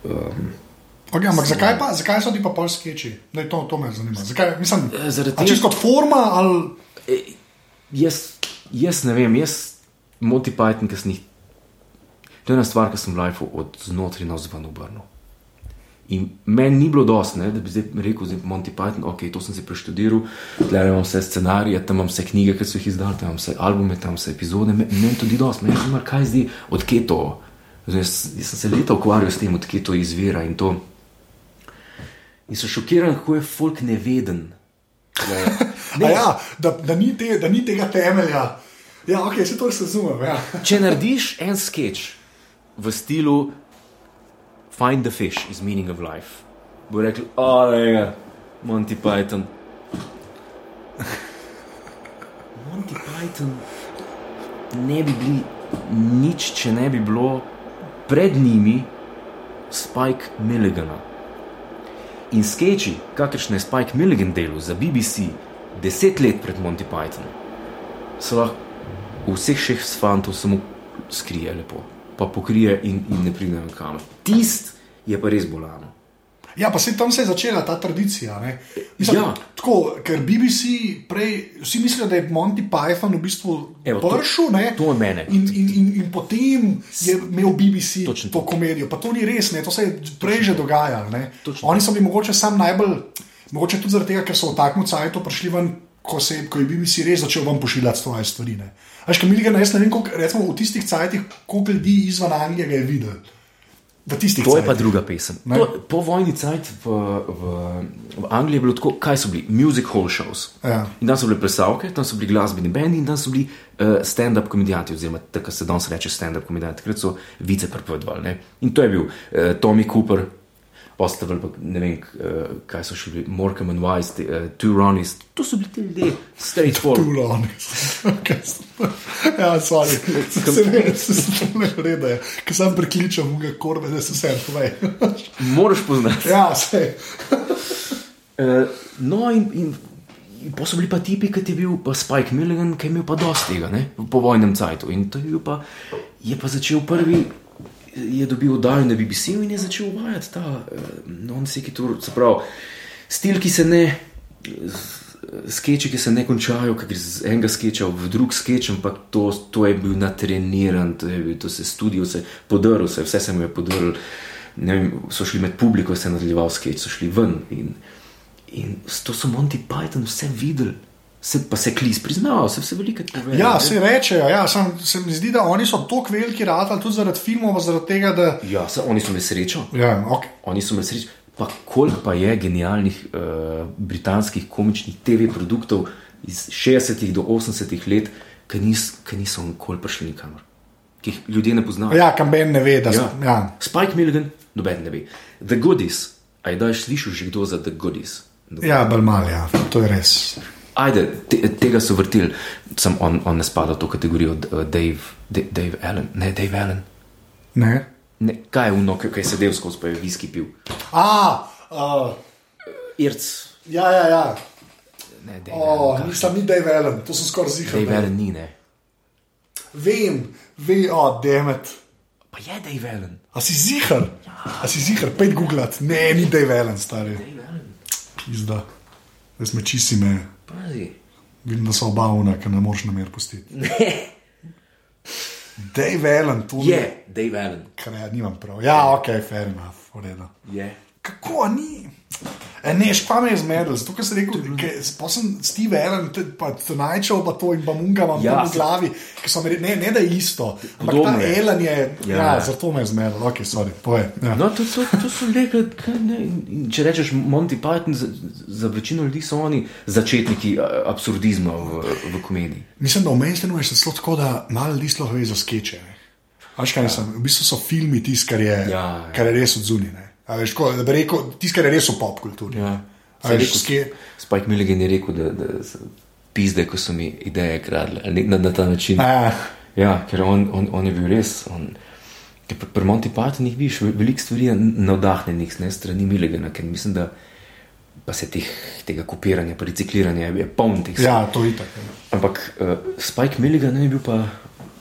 Um, okay, ampak zakaj, pa, zakaj so ti pa pol skeči? Daj, to, to me zanima. Zakaj, mislim, Eh, zaradi tega- čisto kot forma ali. Jaz, jaz ne vem, jaz Monty Python, ki sem jih. To je ena stvar, ki sem v lifeu od znotraj navzven obrnil. In meni ni bilo dosti, ne, da bi zdaj rekel, da je Monty Python, ok, to sem si preštudiral, tukaj imam vse scenarije, tam imam vse knjige, ki so jih izdali, tam imam vse albume, tam vse epizode. Me- Meni to ni dosti, meni je kaj zdaj, odkje to. Zdaj, Jaz, jaz sem se leta ukvarjal s tem, odkje to izvira in to. In sem šokiran, kako je folk neveden. Ne. Ja, da, da, ni te, da ni tega temelja. Ja, ok, se to razumem. Ja. Če narediš en sketch v stilu Find the fish is meaning of life, bo rekel, oh, Monty Python. Monty Python ne bi bili nič, če ne bi bilo pred njimi Spike Milligana. In sketchi, kakršne je Spike Milligan delal za BBC deset let pred Monty Python, se lahko v vseh šeh fantov samo skrije lepo, pa pokrije in, in ne pride na kamer. Tist je pa res bolano. ja, pa se tam se je začela ta tradicija. ne. Mislim, Ja. tako, ker BBC prej, vsi mislijo, da je Monty Python v bistvu Evo, to- pršil. ne, to je mene. In, in, in, in potem je imel BBC Točno to to. komedijo. Pa to ni res, ne, to se je prej že dogajalo. Točno Oni so bili mogoče sam najbolj, mogoče tudi zaradi tega, ker so v takem cajtu prišli ven. Ko, se, ko je BBC res začel vam pošiljati svoje stvari. Veš, kaj Miligan, jaz ne vem, koliko, recimo v tistih cajtih, koliko ljudi izven Anglije je videl. To je pa cajtih. druga pesem. Ne. To, po vojni cajt v, v, v Angliji je bilo tako, kaj so bili? Music hall shows. Ja. In tam so bile plesalke, tam so bili glasbeni bendi in tam so bili uh, stand-up komedijanti, oziroma tako se danes reče stand-up komedijanti. Takrat so vice prepovedovali. ne. In to je bil uh, Tommy Cooper, Ostavel, pa ne vem, uh, kaj so še bili, Morcom and Wise, te, uh, Two Ronnies. To so bili ti ljudje, straightforward. Tuloni. ja, sorry. Se ne, se ne reda, ker sem prekličal mu korbe, da se vse pove. Moraš poznati. ja, vse. Uh, no, in, in, in pa so bili pa tipi, kot je bil pa Spike Milligan, ki je imel pa dosti tega, ne, po vojnem cajtu. In to je bil pa, je pa začel prvi, je dobil oddajo na BBC in je začel uvajati ta uh, non-sequitur, se pravi, stil, ki se ne. Skeči, ki se ne končajo, ki iz enega skeča v drug skeč, ampak to, to je bil natreniran, to, je bil, to se studio, se podrl, se, vse se mu je podrl. Vem, so šli med publiko, se je nadaljeval skeč, so šli ven. In, in to so Monty Python vse videli, se, pa se klis priznaval, se vse veliko povedal. Ja, se rečejo, ja, sam, se mi zdi, da oni so tako veliki rad, tudi zaradi filmov, zaradi tega, da. ja se, oni so imeli srečo. Ja, okay. Oni so imeli srečo. Pa koliko pa je genialnih uh, britanskih komičnih TV produktov iz 60-ih do 80-ih let, ki, nis, ki niso nikoli prišli nikamor, ki jih ljudje ne poznajo. ja kamben ne ve, da Ja. ja. Ja. Spike Milligan, noben ne ve. The Goodies, a je daš slišal že kdo za The Goodies? Ja, bolj mal, ja, to je res. Ajde, te, tega so vrteli, sem on, on ne spada v to kategorijo uh, Dave, Dave, Dave Allen, ne Dave Allen. Ne? Ne, kaj je uno, ki je sedel skozi, pa je viski pil? A, uh, Irc, ja, ja, ja. ne, Dave Oh, Allen. nisem ni Dave Allen, to sem skoraj zihal. Dave Allen ni, ne. Vem, vem, o, oh, demet. Pa je Dave Allen. A si zihar? A si zihar, pet googlat. Ne, ni Dave Allen, stari. Dave Allen. Pizda. Zdaj sme čisi me. Pazi. Vidim, da so oba una, ker ne moreš na mir pustiti. Dave Allen, to Je Dave Allen. Kar ja, nimam prav. Ja, ok, fair enough, v redu. Je. Kako ni? E, ne, špa me je zmedel, zato ker sem rekel, ke, pa sem Steve Allen, pa Tonajčev, pa to in pa Munga imam Ja, ja, v se- glavi, ki so mi rekli, ne, ne da je isto, ampak Podobno ta. Allen je, ja, Ja. ja zato me je zmedel, ok, sorry, povej. Ja. No, to, to, to so rekli, ne, če rečeš Monty Python, za, za večino ljudi so oni začetniki absurdizma v, v komediji. Mislim, da v mainstreamu je celo tako, da malo ljudi sploh ve za skeče. Veš, kaj mislim? V bistvu so filmi tisti, kar, je- Ja, ja. kar je res odzunjene. Da bi rekel, tisti, kar je res v pop kulturi. Ja. A veš, ske- Spike Milligan je rekel, da, da pizde, ko so mi ideje kradle na, na ta način. A, Ja, ker on, on, on je bil res. On, pri, pri Monty Pythonih vidiš, ve- veliko stvari je navdahnjenih ne, strani Milligana, ker mislim, da pa se teh, tega kopiranja, recikliranja je, poln teh ja, to je tako. Ampak uh, Spike Milligan je bil pa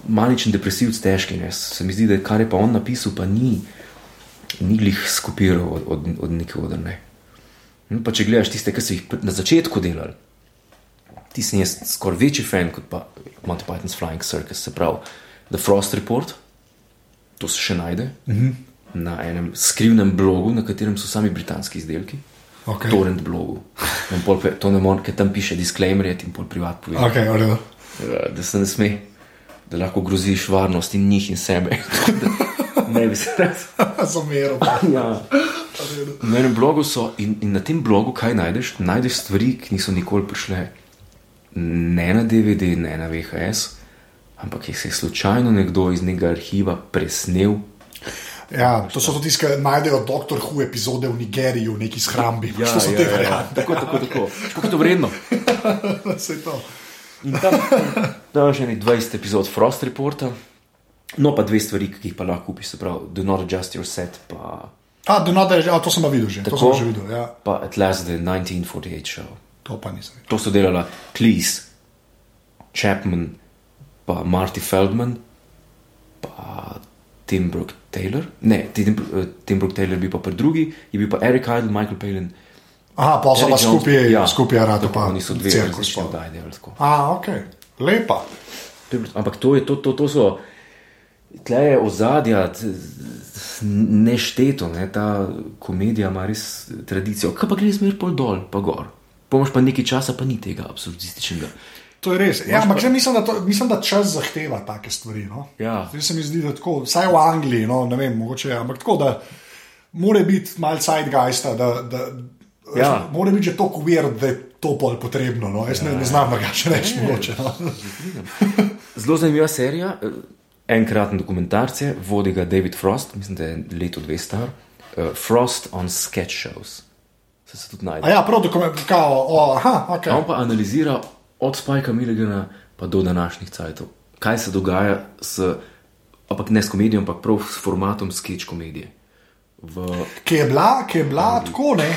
maničen depresivc, težki. Ne? Se mi zdi, da kar je pa on napisal, pa ni, ni glih skopiral od, od, od nikoder. Ne? No, pa če gledaš tiste, ki so jih na začetku delali, ti sem jaz skoraj večji fan kot pa Monty Python's Flying Circus, se pravi The Frost Report, to se še najde mm -hmm. na enem skrivnem blogu, na katerem so sami britanski izdelki. Okay. Torrent blogu. In pol pe- To ne morem, ker tam piše disclaimer in pol privat pove. Ok, v redu. Ja, da se ne sme, da lahko groziš varnost in njih in sebe. Ne bi se rad. Zameril. Ja. Na enem blogu so in, in na tem blogu kaj najdeš? Najdeš stvari, ki niso nikoli prišle ne na DVD, ne na VHS, ampak jih se je slučajno nekdo iz nekega arhiva presnel. Ja, to so tudi tisti, ki najdejo Doctor Who epizode v Nigeriji, v neki shrambi. Ja, to so te variante. Tako, tako, tako. Kako je to vredno? Saj to. In tam, tam je še nekaj 20 epizod Frost Reporta, no pa dve stvari, ki jih pa lahko kupiš, se pravi, Do Not Adjust Your Set, pa, A, do not, a, to sem pa videl že. To Tako. sem že videl, ja. pa At Last the 1948 Show. To pa nisem videl. To so delala Cleese, Chapman, pa Marty Feldman, pa Tim Brooke Taylor. Ne, Tim, eh, Tim Brooke Taylor je bil pa pri drugi, je bil pa Eric Idle, Michael Palin. Aha, pa so pa skupaj, ja, skupaj rado pa. Oni so dve cirkus različne pa. oddaje delali tako. A, ok, lepa. To je Ampak to, je, to, to, to so. Tle je ozadja nešteto, ne? ta komedija ima res tradicijo. Kaj pa gre zmer pol dol, pa gor. Pomož pa nekaj časa, pa ni tega absurdističnega. To je res. Ja, ampak zdaj mislim, da to, mislim, da čas zahteva take stvari. No? Ja. Zdaj se mi zdi, da tako, vsaj v Angliji, no, ne vem, mogoče ampak tako, da mora biti malce sidegeista, da, da Ja. mora biti že toliko uvir, da je to pol potrebno. No? Jaz ne, ne znam drugače reči, mogoče. No? Zelo zanimiva serija, eh, enkraten dokumentarc je, vodi ga David Frost, mislim, da je leto dve star. Uh, Frost on sketch shows. Se se tudi najde. A ja, prav dokument, kao, o, aha, ok. On pa analizira od Spajka Milligana pa do današnjih cajtov, kaj se dogaja s, ampak ne s komedijo, ampak prav s formatom sketch komedije. V, Ki je bila, ki je bila tako, ne.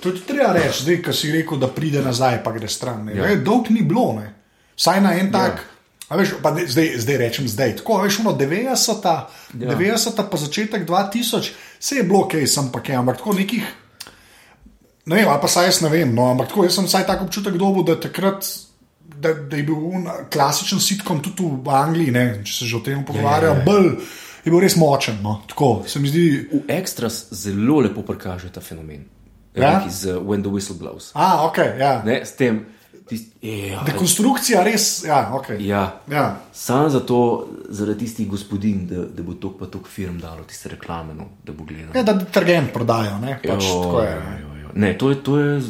Tudi treba reči, zdaj, ko si rekel, da pride nazaj, pa gre stran. Ja. Ja. Dolg ni bilo, ne. Vsaj na en tak. Ja. A Veš, pa ne, zdaj, zdaj rečem, zdaj tako, a veš, ono 90, ja. 90 pa začetek 2000, se je bilo kaj, sem pa kaj, ampak tako nekih, ne vem, ali pa saj jaz ne vem, no, ampak tako, jaz sem vsaj tak občutek dobil, da takrat, da, da je bil un klasičen sitkom tudi v Angliji, ne, če se že o tem pogovarjajo, ja, ja, ja. bolj je bil res močen, no, tako se mi zdi. v Extras zelo lepo prikaže ta fenomen. Ja? Z When the Whistle Blows. A, ok, ja. Ne, s tem, tist, ja, Dekonstrukcija res, ja, ok. ja, Ja. Sam zato, zaradi tistih gospodin, da, da bo tok pa tok firm dalo tiste reklame, no, da bo gledal. Ja, da detergent prodajo, ne? Pač, Jo, je. jo, jo, jo. Ne, to je, to je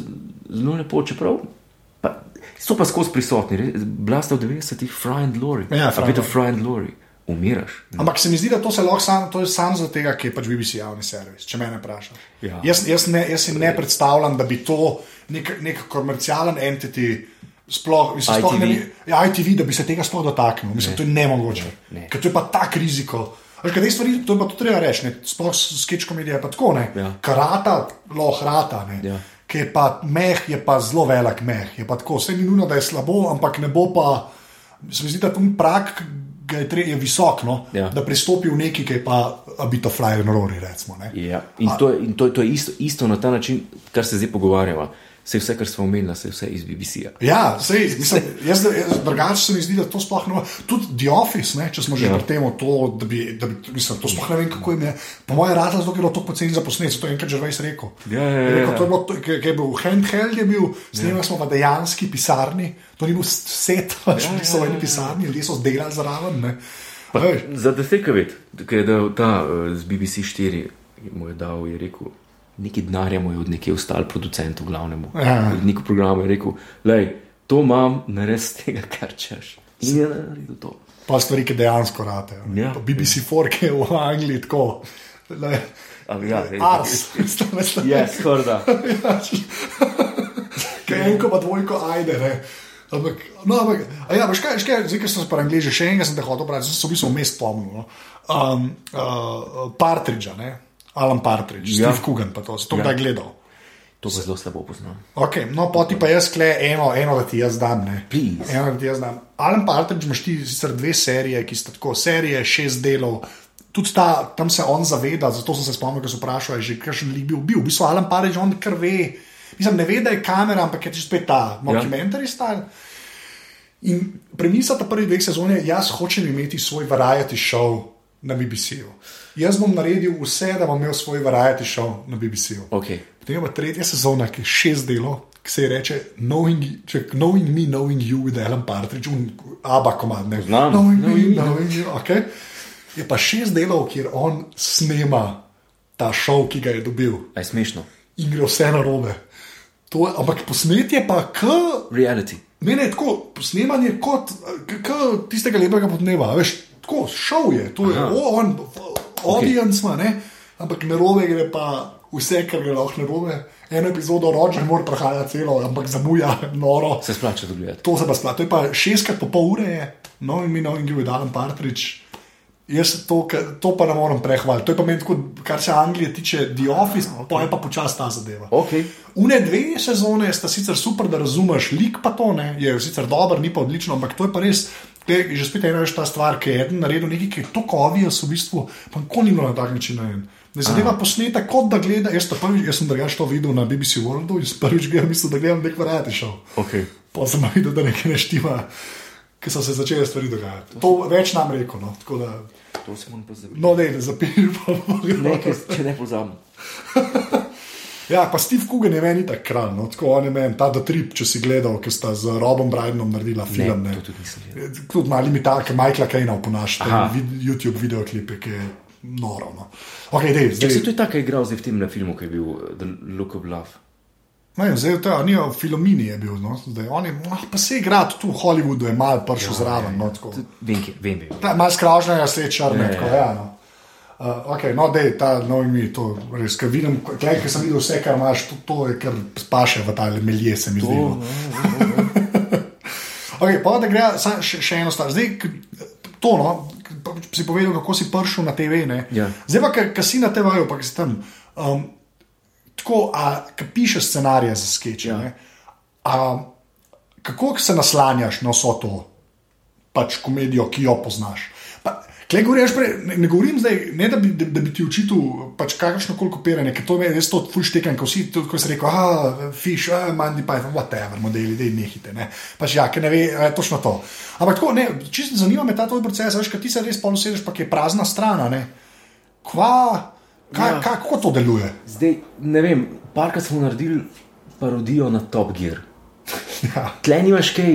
zelo lepo, čeprav pa, so pa skozi prisotni. Bila sta v 90-ih Fry and Glory. Ja, A Fry Fry and Glory. Umiraš. Ampak se mi zdi, da to se lahko sam, to je sam zato, ker je pač BBC javni servis, če me vprašaš. Ja. Jaz, jaz, ne, jaz si ne predstavljam, da bi to nek, nek komercialen entity. Sploh, mislim, sploh ne, ITV. ja, ITV, da bi se tega sploh dotaknil. Mislim, ne. to je nemogoče. Ne, ne. Ker to je pa tak riziko. Veš, kaj stvari, to je pa to treba reči. ne. Sploh sketch komedija je pa tako, ne. Ja. Karata, lahko rata, ne. Ja. Ki je pa meh, je pa zelo velik meh. Je pa tako, vse ni nujno, da je slabo, ampak ne bo pa. Se mi zdi, da tam prak je, tre, je visok, no, Ja. da pristopi v neki, ki pa a bit of fly and rory. Recimo, ne. Ja. In, to je, in to, to je isto, isto na ta način, kar se zdaj pogovarjamo. Se vse, kar smo omenili, se vse iz BBC-ja. Ja, sej, mislim, jaz, jaz drugače se mi zdi, da to sploh ne. Tudi The Office, ne, če smo že Ja. pri tem, to, da bi, da bi mislim, to sploh ne vem, kako jim je. Po mojem radu, je bilo to poceni za posnetek, to je enkrat že veš rekel. Ja, ja, ja, rekel, ja. to je bilo, to- ki je bil handheld, je bil, snemali smo v dejanski pisarni, to ni bil set, Ja, ja, so ja, v eni ja, ja. pisarni, ljudje so delali zraven. Za Desekovič, ki je dal ta uh, z BBC 4, mu je dal, je rekel, nekaj denarja mu je od nekje ostal producentu, glavnemu. Ja. Uredniku programa je rekel, lej, to imam, naredi z tega, kar češ. In je naredil to. Pa stvari, ki dejansko rate. Ja. BBC4, ki je v Angliji tako. Le, Ali ja. Ars, mislim, Ja, skorda. Kaj enko pa dvojko ajde. Ne? Ampak, no, ampak, ja, veš kaj, kaj, zdaj, ker sem se pa angliži, še enega sem te hotel brati, sem se v bistvu vmes spomnil. No? Um, uh, Partridža, ne? Alan Partridge, Ja. Steve Coogan, pa to, to Ja. kdaj gledal. To pa zelo slabo poznam. Okay, no, poti pa jaz kle eno, eno, da ti jaz dam. Eno, da ti jaz dam. Alan Partridge imaš ti sicer dve serije, ki sta tako, serije šest delov. Tudi ta, tam se on zaveda, zato sem se spomnil, ko so vprašali, že kakšen lik bil. bil. V bistvu Alan Partridge, on kar ve. Mislim, ne ve, da je kamera, ampak je to spet ta mockumentary ja. style. In premisa ta prvih dveh sezon je, jaz hočem imeti svoj variety show na BBC-ju. Jaz bom naredil vse, da bom imel svoj variety show na BBC-ju. Okay. Potem je pa tretja sezona, ki je šest delov, ki se ji reče Knowing, če, knowing Me, Knowing You, with Alan Partridge, un aba komad. ne. Poznam. Knowing Me, Knowing Me. Knowing You. Okay. Je pa šest delov, kjer on snema ta šov, ki ga je dobil je smešno. in gre vse na robe. To, je- ampak posnetje pa k. Reality. Ne, ne, tako snemanje kot k, k tistega lepega podneva. Veš, tako šov je, to je Aha. o, on, audience ima, ne? ampak na robe gre pa vse, kar gre lahko na robe. Eno epizodo ročne mora prehajati celo, ampak zamuja noro. Se splača to gledati. To se pa splača. To je pa šestkrat po pol ure, je, no in mi no in give Alan Partridge. Jaz to, to pa ne morem prehvaliti. To je pa meni tako, kar se Anglije tiče, The Office, okay. pa je pa počasi ta zadeva. Okay. Une dve sezone sta sicer super, da razumeš lik, pa to ne, je sicer dober, ni pa odlično, ampak to je pa res. Te, že spet ena veš ta stvar, ki je eden naredil nekaj, ki je tako obvious v bistvu, pa nikoli ni bilo na tak način narejen. Da je zadeva posneta kot da gleda, jaz, to prvič, jaz sem drugače to videl na BBC Worldu in prvič gledam, mislim, da gledam nek variety show. Okay. Pa sem videl, da nekaj ne štima, ker so se začele stvari dogajati. To več nam rekel, no, tako da, To se moram pa zavedati. no, ne, zapiri pa Nekaj, če ne pozabim. Ja, pa Steve Coogan je meni tak kralj, no, tako on je meni, ta Trip, če si gledal, ki sta z Robom Brydonom naredila film. to tudi nisem gledal. Tudi mali imitalke Michaela Kejna oponašate, vid, YouTube videoklipe, ki je noro. No. Okay, dej, Če zdaj, se to je tako igral zdaj v tem filmu, ki je bil uh, The Look of Love. ne, vem, zdaj to, ni v Filomini je bil, no, zdaj on je, ah, pa se igra tudi v Hollywoodu, je mal prišel ja, zraven. No, tako. Vem, vem, vem. Ta, mal skravžnega sled črne, Ja, tako ja. ja. No. Uh, okay, no, dej, ta novi mi, to res, ker vidim, tleh, ker sem videl vse, kar imaš, to, to je kar spaše v ta melje, se mi zdi. no. Okay, pa da gre sa- še, še eno stvar. Zdaj, to, no, si povedal, kako si prišel na TV. ne. Ja. Zdaj pa, ki si na TV-ju, pa si tam. Um, tako, a pišeš scenarije za sketche. Ja. ne, a, kako se naslanjaš na vso to pač komedijo, ki jo poznaš? Klej, govoriš, pre, ne, ne govorim zdaj, ne da bi, da, da bi ti učil pač kakršno koli kopiranje, ker to je res to full štekanje, ko vsi tudi, ko si rekel, ah, fiš, ah, mandi pa, whatever, modeli, da nehite. Ne. Pač ja, ker ne ve, eh, točno to. Ampak tako, ne, čisto zanima me ta tvoj proces, veš, ker ti se res pol usedeš, pa je prazna strana, ne. Kva, kaj, Ja. kaj, kako to deluje? Zdaj, ne vem, parkrat smo naredili parodijo na Top Gear. Ja. Tle nimaš kaj,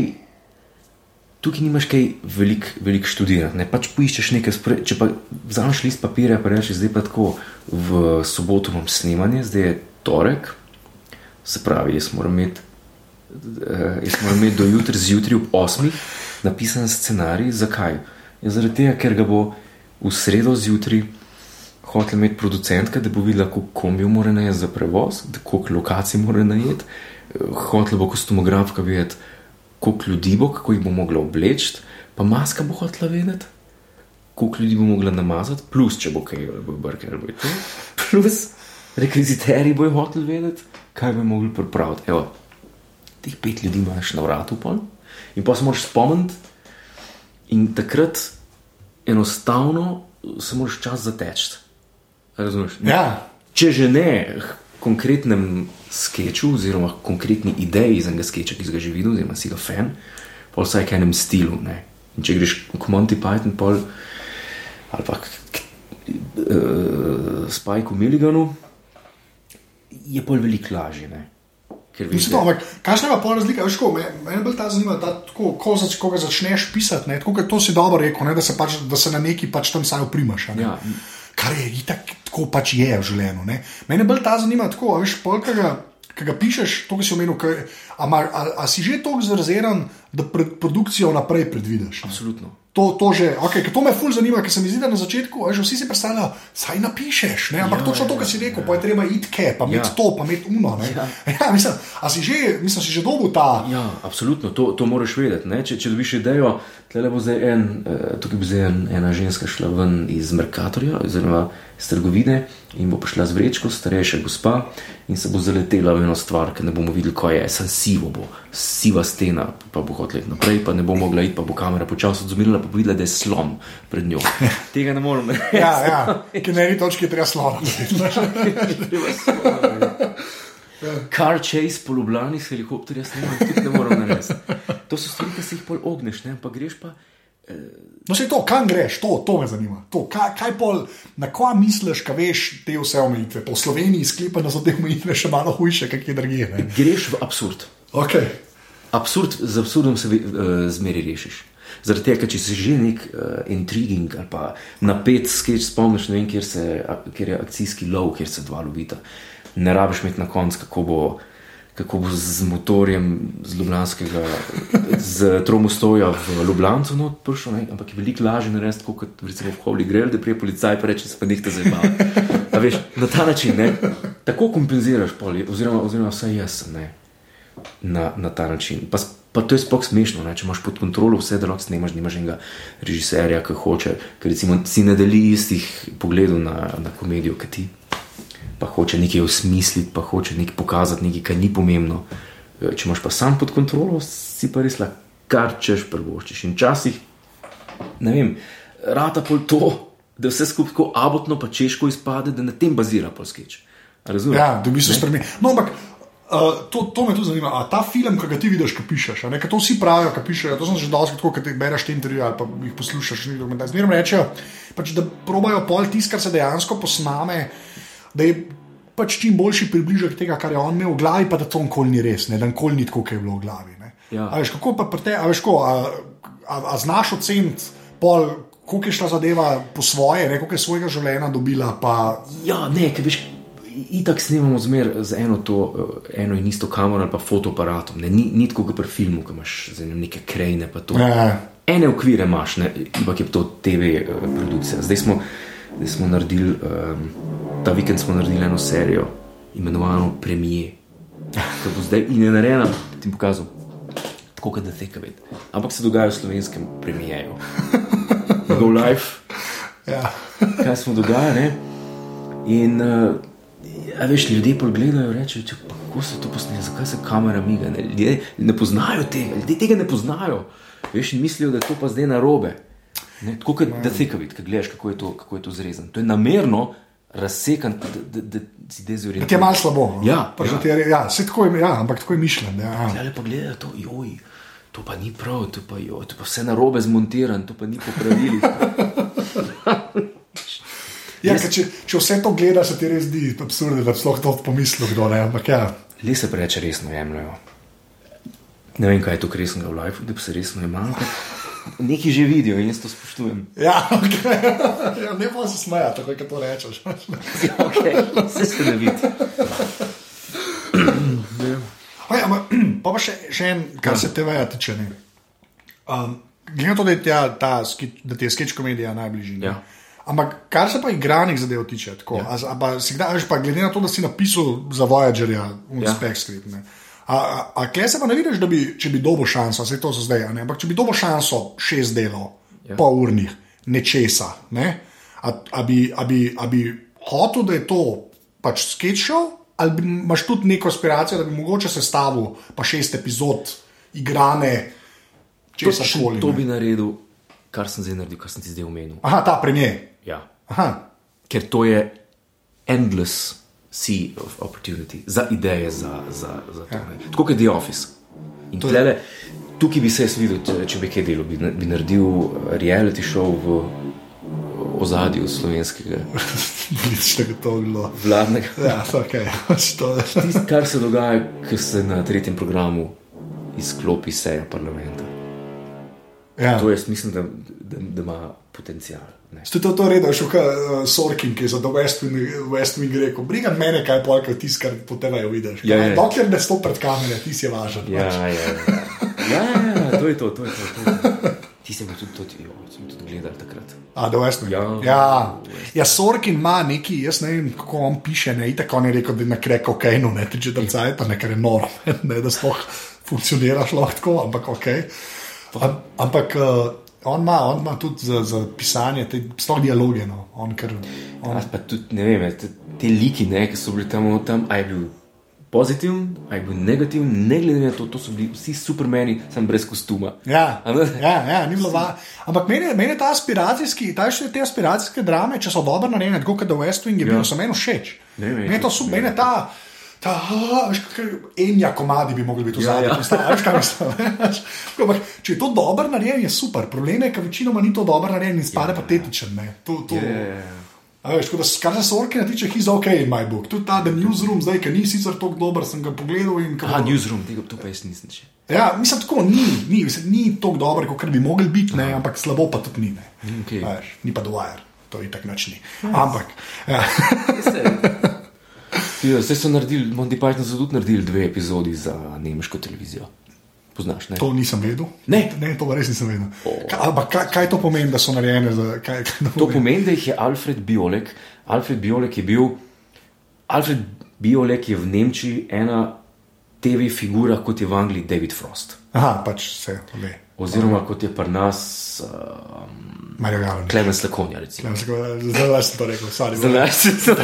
tukaj nimaš kaj veliko velik študirati. Pač poiščeš nekaj, spre, če pa vzameš list papirja, pa rečeš, zdaj pa tako v soboto imam snemanje, zdaj je torek, se pravi, jaz moram imeti. eh, Jaz moram imeti do jutra zjutraj ob 8. napisan scenarij. Zakaj? Ja, zaradi tega, ker ga bo v sredo zjutraj hotel imeti producentka, da bo videla, koliko kombijev mora najeti za prevoz, koliko lokacij mora najeti. Hotel bo kostumografka vedeti, koliko ljudi bo, kako jih bo mogla obleči, pa maska bo hotela vedeti, koliko ljudi bo mogla namazati, plus če bo kaj, ali bo brke ali bo to. Plus rekviziterji bojo hoteli vedeti, kaj bi mogli pripraviti. Evo, teh pet ljudi imaš na vratu, pol. in pa se moraš spomniti, in takrat enostavno se moraš čas zateči. Razumeš? Ja. Če že ne, konkretnem sketchu, oziroma konkretni ideji za enega sketcha, ki si ga že videl, oziroma si ga fan, pa vsaj k enem stilu. Ne? In če greš k Monty Python pol, ali pa k, k uh, Spajku Milliganu, je pol veliko lažje. Ne? Mislim, no, ampak kakšna je pa pol razlika? Veš, ko, me, mene bolj ta zanima, da tako, ko, zač, ko ga začneš pisati, ne, tako kot to si dobro rekel, ne, da, se pač, da se na neki pač tam saj oprimaš. ne. Ja. Kar je itak, tako pač je v življenju. Ne. Mene bolj ta zanima, tako, veš, pol, ki ga, pišeš, to, ki si omenil, kaj, a, mar- a, a si že tako zraziran, da pred produkcijo naprej predvidiš. ne? Absolutno. To, to, že, okay, to me ful zanima, ker se mi zdi, da na začetku a veš, vsi si predstavljajo, saj napišeš, ne? ampak ja, Ja, točno to, ja, kar si rekel, ja. pa je treba iti ke, pa imeti Ja. to, pa imeti uno. Ne? Ja. Ja, mislim, a si že, mislim, si že dobil ta. Ja, absolutno, to, to moraš vedeti. Ne? Če, če dobiš idejo, tle bo zdaj en, eh, tukaj bo zdaj en, ena ženska šla ven iz Merkatorja, oziroma iz trgovine in bo prišla z vrečko, starejša gospa in se bo zaletela v eno stvar, ki ne bomo videli, kaj je, sem sivo bo, siva stena, pa bo iti naprej, pa ne bo mogla iti, pa bo kamera počasi odzumirala, pa bo videla, da je slon pred njo. Tega ne morem reči. Ja, ja, ki na eni točki je treba slona. Car chase po Ljubljani s helikopterja snimam, tudi ne morem narediti. To so stvari, ki si jih pol ogneš, ne? pa greš pa. No, se to, kam greš, to, to me zanima. To, kaj, kaj pol, na kva misliš, kaj veš te vse omejitve? Po Sloveniji sklepano so te omejitve še malo hujše, kakšne drugje. ne. Greš v absurd. Okay. Absurd, z absurdom se uh, zmeri rešiš. Zaradi tega, če si že nek uh, intriging ali pa napet sketch, spomniš, ne vem, kjer, se, a, kjer je akcijski lov, kjer se dva lovita. Ne rabiš imeti na koncu, kako bo, kako bo z motorjem z Ljubljanskega, z Tromostoja v Ljubljano not prišel, ne? ampak je veliko lažje narediti, kot recimo v Holy Grail, da prije policaj pa reče, se pa nekaj zabava. A veš, na ta način, ne? tako kompenziraš, pol, oziroma, oziroma vsaj jaz. Ne? na, na ta način. Pa, pa to je sploh smešno, ne? če imaš pod kontrolo vse, da lahko snemaš, nimaš enega režiserja, ki hoče, ker si ne deli istih pogledov na, na komedijo, kot ti. Pa hoče nekaj osmisliti, pa hoče nekaj pokazati, nekaj, kar ni pomembno. E, Če imaš pa sam pod kontrolo, si pa res lahko kar češ prvoščiš. In včasih, ne vem, rata pol to, da vse skupaj tako abotno pa češko izpade, da na tem bazira polskeč. Razumeš? Ja, da bi se spremenil. No, ampak uh, to, to me tudi zanima. A ta film, ki ga ti vidiš, ki pišeš, ne, to vsi pravijo, ki pišejo. To sem že dosti tako, ki bereš te intervjuje ali pa jih poslušaš, neki dokumentarci. Zmerno rečejo, pač, da probajo pol tisto, kar se dejansko posname, da je pač čim boljši približek tega, kar je on imel v glavi, pa da to nikoli ni res, ne, da nikoli ni tako, kot je bilo v glavi. Ne. Ja. A veš, kako pa pri te, a veš, ko, a, a, a znaš oceniti pol. Kako je šla zadeva po svoje, ne, koliko je svojega življenja dobila, pa Ja, ne, ker veš, itak snemamo zmer z eno, to, eh, eno in isto kamero ali pa fotoaparatom. Ne, ni, ni tako kot pri filmu, ki imaš eno neke krajine. to. Ja. Ene okvire imaš, ne, ampak je to TV uh, produkcija. Zdaj smo, zdaj smo naredili, um, ta vikend smo naredili eno serijo, imenovano Premije. Ki bo zdaj in je narejena, da ti pokazal, tako kot da te kaj vidi. Ampak se dogaja v slovenskem premijeju. Go live ja. kaj smo dogajali. In uh, a veš, ljudje pogledajo in rečejo, "Če pa kako so to posneli, zakaj se kamera miga. Ne, ljudje ne poznajo tega, ljudje tega ne poznajo. Veš, in mislijo, da je to pa zdaj narobe. Ne, tako kot da se kaj vidi, kaj gledaš, kako je to, kako je to zrezano. To je namerno razsekan, da, si dezorientiran. Ti je malo slabo. Ja, Pač, ja. da ti je- ja, saj tako je, ja, ampak tako je mišljen. Ja, ja. Ali pa gledajo to, joj, to pa ni prav, to pa, joj, to pa vse narobe zmontiran, to pa ni po pravilih. Ja, ker če, če vse to gledaš, se ti res zdi absurdno, da sploh to pomislil, kdo ne. Ampak ja, Le se preveč resno jemljajo. Ne vem, kaj je to resnega v življenju, da bi se resno jemali. Neki že vidijo in jaz to spoštujem. ja, okay. ja ne bo se smejati, tako kot to rečeš. Okay, vse se ne vidi. Oj, ampak, pa pa še, še en, kar se TV-ja tiče. ne. Um, Glede na to, da, je tja, ta, da ti je sketch komedija najbližji. ne. Ja. Ampak kar se pa igranih zadev tiče, tako, ja. a, a, pa si kdaj, a veš, pa glede na to, da si napisal za Voyagerja v Ja. ja. spek script. Ne. A, kje se pa ne vidiš, da bi, če bi dobil šanso, vse to so zdaj, ne, ampak če bi dobil šanso šest delov, ja. pol urnih, nečesa, ne, a, a, bi, a, bi, a bi hotel, da je to pač sketch show, ali bi, imaš tudi neko aspiracijo, da bi mogoče sestavil pa šest epizod igrane, česa Točno koli. to bi naredil, kar sem zdaj naredil, kar sem ti zdaj omenil. Aha, ta premijer. Ja. Aha, Ker to je endless sea of opportunity, za ideje, za, za, za to. Ja. Tako kot je The Office. In tlele, tukaj bi se jaz videl, če, če bi kaj delal, bi, bi naredil reality show v ozadju slovenskega. Vidiš, da je to bilo. Vladnega. Ja, ok. To je. Tisto, kar se dogaja, ko se na tretjem programu izklopi seja parlamenta. Ja. To jaz mislim, da, da, da ima potencial. Ne. Ste to, to redel, šel uh, Sorkin, ki je za West Wing, West Wing rekel: Brigam mene, kaj pol, kaj tisti, kar po tebi vidiš. Ja, ja. Dokler ne stopi pred kamere, ti si važen. Ja, pač. ja, ja. ja, ja, ja, to je to. to, je to, to, je to. Ti si bil tudi, tudi, jo, tudi gledal takrat. A, West Wing. Ja. ja. ja Sorkin ima neki, jaz ne vem, kako on piše, ne, tako on je rekel, da je na kreku kokainu, ne, ti že tam cajt, ne, kar je noro, ne, da sploh funkcioniraš lahko, ampak ok. Am, ampak uh, on ima, on ima tudi za, za pisanje, te, sploh dialoge, no, on ker. On, Jaz pa tudi ne vem, te, te liki, ne, ki so bili tam, tam a je bil pozitiven, a je bil negativen, ne glede na to, to so bili vsi supermeni, sem brez kostuma. Ja, ja, ja, ni bilo va. Ampak meni, meni ta aspiracijski, ta še te aspiracijske drame, če so dobro narejene, tako kot The West Wing, je ja. bil so meni všeč. Meni je to super, meni ta. Ta, veš, kaj- enja komadi bi mogli biti v Ja, zadnjem ja. stanu. Če je to dobro narejeno, je super. Problem je, ker večinoma ni to dobro narejeno in spade ja, patetičen. ne. To, to, Ja, ja, ja. A Veš, da, kar se Sorkina tiče, he's ok in my book. Tudi ta The Newsroom, zdaj, ki ni sicer tako dober, sem ga pogledal. in ko- Aha, newsroom, tega to pa jaz nisem še. Ja, mislim, tako ni, ni, mislim, ni tako dobro, kot bi mogli biti, ne, ampak slabo pa tudi ni. Ne. okej. A Veš, ni pa dovajer, to je tako noč ni. Ampak, ja. Ja, Zdaj so naredili, Monty Python so tudi naredili dve epizodi za nemško televizijo. Poznaš, ne? to nisem vedel. Ne. ne to res nisem vedel. Kaj, ampak kaj, kaj to pomeni, da so narejene za kaj? kaj To pomeni, da jih je Alfred Biolek. Alfred Biolek je bil, Alfred Biolek je v Nemčiji ena TV figura, kot je v Angliji David Frost. Aha, pač se ve. Oziroma, kot je pri nas um, Marijo Gavran. Clemens Lakonja. recimo. Zdaj sem to rekel, sorry. Zdaj se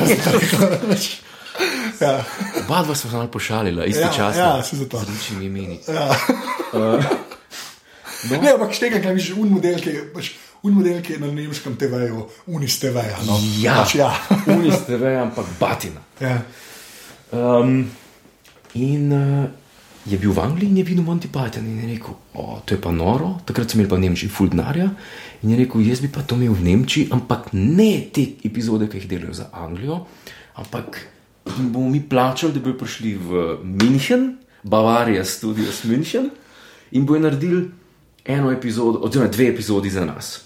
ja, Oba dva smo se malo pošalila, ja, istočasno. ja, si zato. Z ličnimi imeni. Ja. Ne, ampak štega, kaj miš, un model, ki je, pač, un model, ki je na nemškem TV-ju, unis TV-ja. No. Ja, Pač, ja. uniste ve, ampak batina. ja. Um, in uh, je bil v Angliji in je videl Monty Python in je rekel: o, To je pa noro, takrat sem imel pa Nemčiji Fuldnarja. In je rekel: Jaz bi pa to imel v Nemčiji, ampak ne te epizode, ki jih delajo za Anglijo, ampak jim bomo mi plačali, da bi prišli v München, Bavarija, studios München in bojo naredili eno epizodo, oziroma dve epizodi za nas.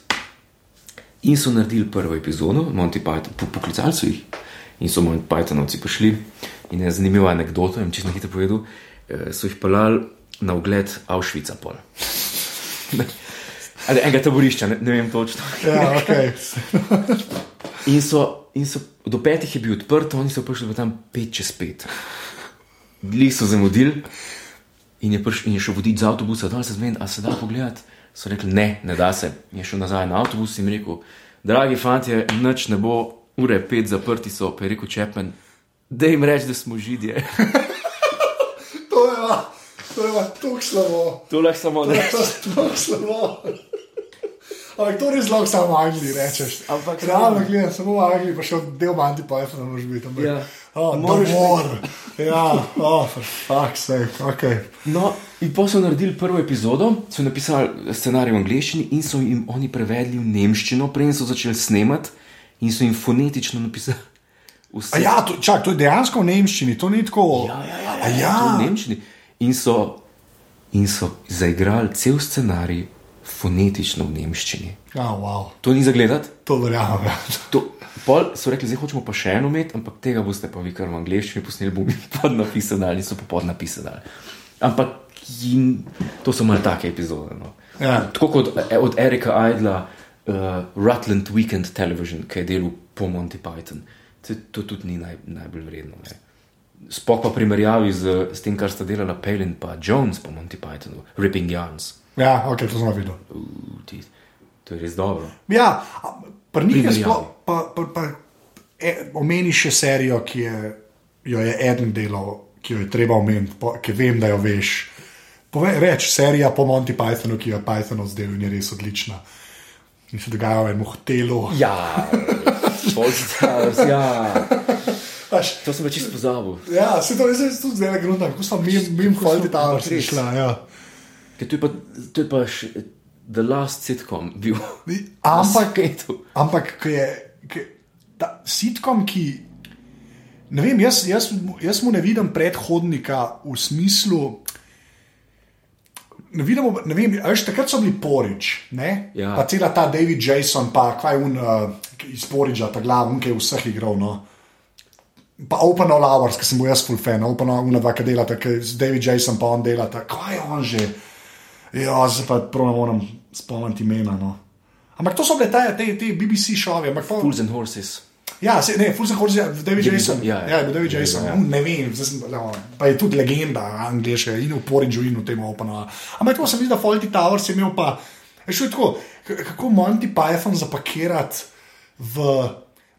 In so naredili prvo epizodo, Monty Python, po, poklicali so jih. In so Monty Pythonovci prišli. In je zanimiva anekdota, jim čisto hitro povedal, eh, so jih pelali na ogled Avšvica pol. Ali enega taborišča, ne, ne vem točno. ja, ok. In so, in so do petih je bil odprt, oni so prišli tam pet čez pet. Bili so zamudili in je, prišel, in je šel voditi z avtobusa, da se zmeni, a se da pogledati. So rekli, ne, ne da se. Je šel nazaj na avtobus in rekel, dragi fanti, noč ne bo, ure pet zaprti so, pa je rekel Čepen, da jim reči, da smo židje. To je pa, to je pa tako slabo. to lahko samo To je reči. pa tako slabo. Ampak to res lahko samo v Angliji rečeš. Ampak realno gledam, samo v Angliji pa še del Monty Pythona moraš biti. Ampak, Ja. oh, Moraš mor. Ja, oh, for fuck's sake, ok. No, in pa so naredili prvo epizodo, so napisali scenarij v angleščini in so jim oni prevedli v nemščino, preden so začeli snemati in so jim fonetično napisali vse. A ja, to, čak, to je dejansko v nemščini, to ni tako. ja, ja, ja, A ja. to v nemščini. In so, in so zaigrali cel scenarij fonetično v nemščini. Ja, wow. To ni za gledati. To verjamem. ja. To, pol so rekli, zdaj hočemo pa še eno imeti, ampak tega boste pa vi kar v angleščini posneli, bomo mi podnapisali, in so pa podnapisali. Ampak jim, to so malo take epizode. No. Ja. Tako kot od Erika Idla, uh, Rutland Weekend Television, ki je delal po Monty Python. To, to tudi ni naj, najbolj vredno. Ne. Spok pa primerjavi z, s tem, kar sta delala Palin in Jones po Monty Pythonu, Ripping Yarns. Ja, ok, to sem videl. Uh, to je res dobro. Ja, pri njih je Primerjavi. sploh, pa, pa, pa e, omeni še serijo, ki je, jo je eden delal, ki jo je treba omeniti, ki vem, da jo veš. Povej, reč, serija po Monty Pythonu, ki jo je Python zdaj in je res odlična. In se dogaja v enem hotelu. Ja, Polstars, ja. To sem pa čisto pozabil. ja, se to je zdaj tudi zdaj grunta, kako smo mi, mi v Fajti Towers res. šla. Ja. Ker to je pa, to je pa še, The Last Sitcom bil. Ampak, ampak ko je, ko, ta sitkom, ki. Ne vem, jaz, jaz, jaz mu ne vidim predhodnika v smislu. Ne vidimo, ne vem, veš, takrat so bili porič, ne? Ja. pa cela ta David Jason, pa kaj un uh, iz poriča, ta glav, ki je vseh igral. No? Pa Open All Hours, ki sem bil jaz full fan, Open All Hours, ki delata, ki z David Jason pa on delata, kaj je on že. Ja, zdaj pa prav ne morem spomniti imena. No. Ampak to so bile te, te, te BBC šove. Pa, Fools and Horses. ja, se, ne, Fulzen Horse, David David- Jason. ja, ja. ja, je bil David Jason. Ja, Ja, ja. Ne vem, sem, no, pa je tudi legenda angliške in v Poridžu in v tem Openu. Ampak to se mi zdi, da Faulty Towers je imel pa, veš, je tako, kako Monty Python zapakirati v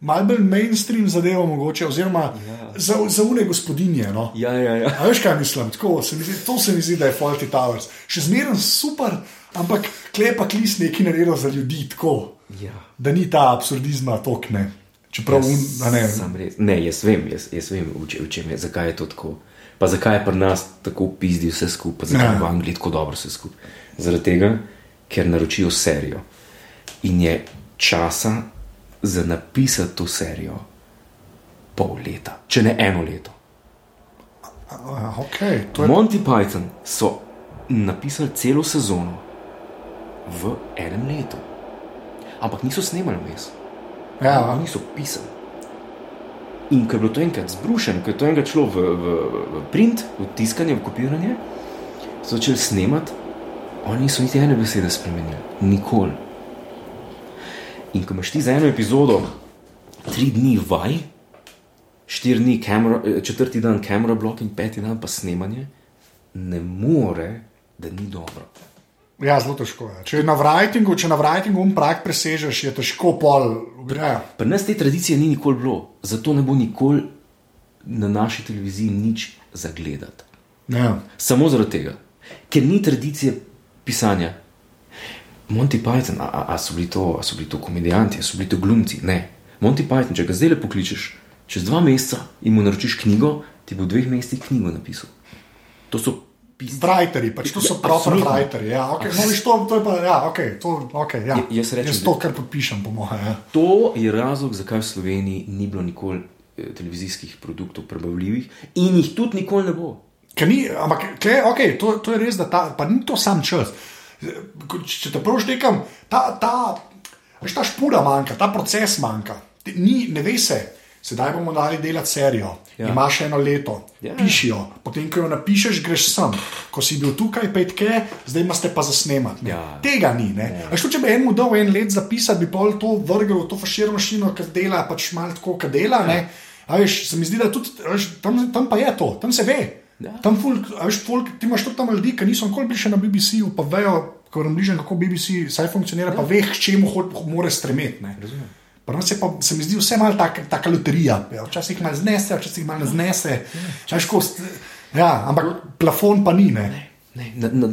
malce bolj mainstream zadevo mogoče, oziroma ja. za, za une gospodinje. No. Ja, ja, ja. A veš, kaj mislim? Tako, se mi zdi, to se mi zdi, da je Faulty Towers. Še zmeraj super, ampak klepa klis neki naredil za ljudi tako, ja. da ni ta absurdizma tokne. Čeprav, un, a ne, res. Ne, jaz vem, jaz, jaz vem v, če, v čem je, zakaj je to tako. Pa zakaj je pri nas tako pizdi vse skupaj, pa zakaj Ja. je v Angliji tako dobro vse skupaj. Zaradi tega, ker naročijo serijo in je časa za napisati to serijo pol leta, če ne eno leto. a, okay, je Monty Python so napisali celo sezono v enem letu. Ampak niso snemali vmes. ja, Oni so pisali. In ko je bilo to enkrat zbrušeno, ko je to enkrat šlo v, v, v print, v tiskanje, v kopiranje, so začeli snemati, oni niso niti ene besede spremenili, nikoli. In ko imaš ti za eno epizodo tri dni vaj, štiri dni, camera, eh, četrti dan kamera blok in peti dan pa snemanje, ne more, da ni dobro. ja, zelo težko. Je. Če je na writingu, če na writingu um prak presežeš, je težko pol. Ja. Pri nas te tradicije ni nikoli bilo, zato ne bo nikoli na naši televiziji nič zagledati. Ja. Samo zaradi tega, ker ni tradicije pisanja. Monty Python, a, a, a, so bili to, a so bili to komedijanti, a so bili to glumci? Ne. Monty Python, če ga zdaj le pokličeš, čez dva meseca in mu naročiš knjigo, ti bo v dveh mesecih knjigo napisal. To so pisci. Writeri, pač to so Ja, absolutno. writeri. Ja, okay. no, to, to je pa, ja, okay, to, okay, ja. Ja, jaz rečem, jaz to kar podpišem, po mojem. Ja. To je razlog, zakaj v Sloveniji ni bilo nikoli eh, televizijskih produktov prebavljivih in jih tudi nikoli ne bo. Ni, ampak, kle, okay, to, to je res, da ta, pa ni to sam čas. Če te prav štekam, ta, ta, veš, ta špura manjka, ta proces manjka. Ni, ne ve se. Sedaj bomo dali delati serijo, ja. Imaš eno leto, ja. Pišijo, potem, ko jo napišeš, greš sem. Ko si bil tukaj, petke, zdaj imaš pa za snemati. ne. Ja. Tega ni. Ja. To, če bi enemu dal en let zapisati, bi pol to vrgel v to faširno mašino, ki dela pač malo tako, kot dela. Ja. Veš, se mi zdi, da tudi, veš, tam, tam pa je to, tam se ve. Ja. Tam ful, a veš, folk, ti imaš tam ljudi, ki niso nikoli bili še na BBC-ju, pa vejo, ko nam bližje, kako BBC saj funkcionira, pa ve, k čemu ho- mora stremeti. ne. Pri nas je pa, se mi zdi, vse malo tak, taka loterija. Ja, včasih malo znese, včasih malo ne znese. Veš, ko st- Ja, ampak plafon pa ni. Ne. Ne, na, na,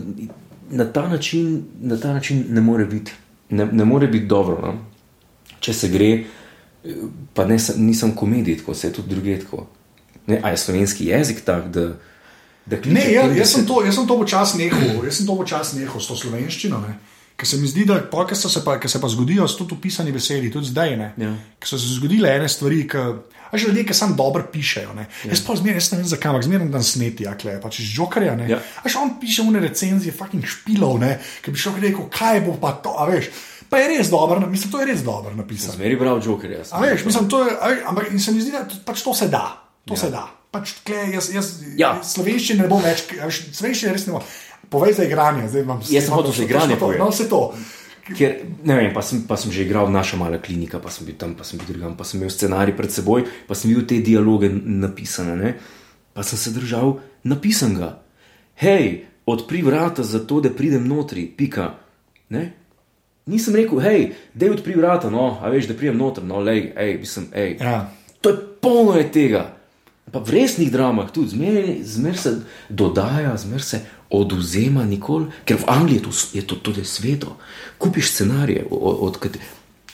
na, ta način, na ta način ne more biti, ne, ne more biti dobro. No? Če se gre, eh, pa ne, sem- nisem komedij, tako se je tudi druge tako. Ne, a je slovenski jezik tak, da, Ne, ja, jaz, se- sem to, jaz sem to počasi nehal, jaz sem to počasi nehal s to slovenščino. Ne. Ker se mi zdi, da so se, pa, se pa zgodijo, tudi upisani besedi, tudi zdaj. Ne, Ja. Ker so se zgodile ene stvari, ki. A že ljudje, ki samo dobro pišejo. Ja. Jaz pa zmeraj, ne vem zakaj, ampak zmeraj dan sneti, akle, pač iz žokarja. Ja. A še on piše une recenzije, fucking špilov, ne, ki bi šel rekel, kaj bo pa to, a veš. Pa je res dobro, mislim, to je res dobro napisano. Zmeri prav Joker. Jaz, A veš, mislim, to je, veš, ampak se mi zdi, da pač to se da. To ja. se da. Pač, tle, jaz, jaz, Ja. Slovenščine ne bom več, slovenščine res ne bom. Povej za igranje, zdaj imam Jaz sem hotel za igranje to, povedati. no, vse to. Ker, ne vem, pa sem, pa sem že igral v naša mala klinika, pa sem bil tam, pa sem bil drugam, pa sem imel scenarij pred seboj, pa sem videl te dialoge napisane, ne? pa sem se držal napisanega. Hej, odpri vrata za to, da pridem notri, pika. Ne? Nisem rekel, hej, da odpri vrata, no, a veš, da pridem noter, no, lej, hej, mislim, hej. Ja. To je polno je tega. Pa v resnih dramah tudi, zmeraj zmer se dodaja, zmeraj se oduzema, nikoli, ker v Angliji je to, je to tudi sveto. Kupiš scenarije od, od, od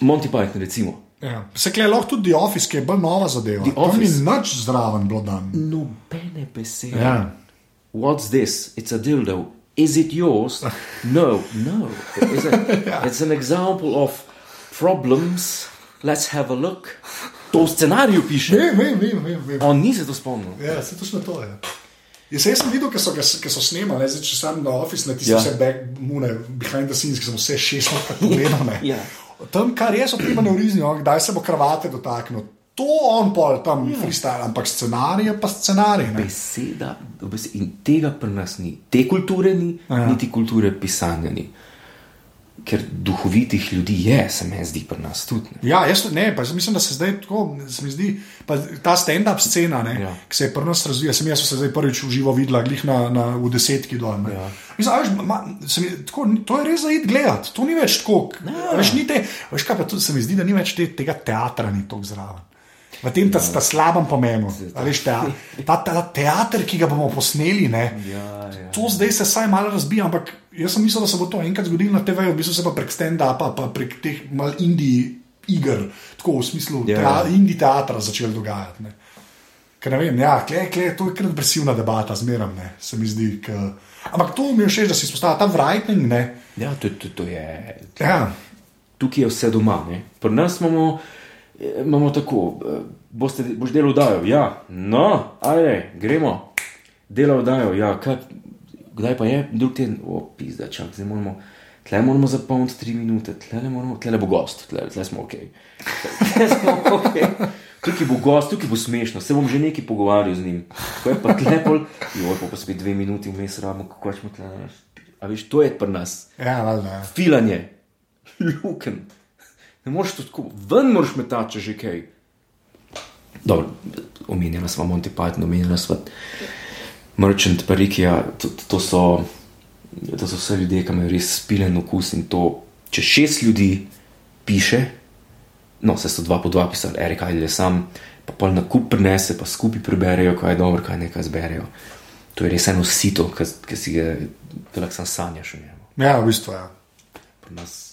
Monty Python, recimo. Ja. Se kle lahko tudi The Office, ki je bolj nova zadeva. The To ni Office. nič zraven bilo dan. Nobene besede. Ja. What's this? It's a dildo. Is it yours? No, no. It's, a, it's an example of problems. Let's have a look. To v scenariju piše. Vem, vem, vem, vem. vem. On ni se to spomnil. Ja, se točno to je. Jaz, jaz sem videl, ki so, ki so snemali, ne, zdaj, če sem na Office, ne tiste Ja. vse back, mune, behind the scenes, ki sem vse šest let pogledal. ne. Ja. Tam, kar je, so prima neurizni, kdaj se bo kravate dotaknil. To on pol tam ja. freestyle, ampak scenarij je pa scenarij. Ne. Beseda, beseda. In tega pri nas ni. Te kulture ni, Ja. niti kulture pisanja ni. Ker duhovitih ljudi je, se mi zdi pri nas tudi. Ne. Ja, jaz ne, pa jaz mislim, da se zdaj tako, se mi zdi, pa ta stand-up scena, ne, Ja. ja. ki se je pri nas razvija, sem jaz se zdaj prvič v živo videla, glih na, na, v desetki dol. ne. Ja. Mislim, veš, ma, mi, tako, to je res za id gledati, to ni več tako. a Veš, ni te, veš kaj pa tudi se mi zdi, da ni več te, tega teatra ni tako zraven. V tem ta, ta slabem pomenu. Veš, ta, ta, ta teater, ki ga bomo posneli, ne, Ja, ja. to zdaj se vsaj malo razbija, ampak jaz sem mislil, da se bo to enkrat zgodilo na TV, v bistvu se pa prek stand-upa, pa prek teh mal indij iger, tako v smislu Ja. yeah. indij teatra začeli dogajati. Ne. Ker ne vem, ja, kle, kle, to je kar depresivna debata, zmeraj ne, se mi zdi. K... Ampak to mi je všeč, da si izpostavlja ta writing. Ne. Ja, to, to, to je. Ja, Tukaj je vse doma. Ne? Pri nas imamo, imamo tako, eh, boste, boš delal dajo. Ja, no, ajde, gremo. Delal dajo, ja, kaj, kdaj pa je, drug teden, o, pizda, čak, zdaj moramo. Tle moramo zapolniti tri minute, tle, moramo, tle bo gost, tle, tle smo ok. Tle smo okay. Tukaj bo gost, tukaj bo smešno, se bom že nekaj pogovarjal z njim. Ko je pa tle pol, jo, pa, pa spet dve minuti vmes rabimo, kako smo tle. A veš, to je pri nas ja, valjda, ja. filanje, luken. Ne moreš to tako, ven moraš metati, če že kaj. Dobro, omenjena sva Monty Python, omenjena sva Merchant, Parikija, to, to, so, to so vse ljudje, ki imajo res spilen okus in to, če šest ljudi piše, no, se so dva po dva pisali, Erik ali sam, pa pol na kup prinese, pa skupaj preberejo, kaj je dobro, kaj nekaj zberejo. To je res eno sito, ki si ga lahko sanjaš o njemu. ja, v bistvu. Ja. Pri nas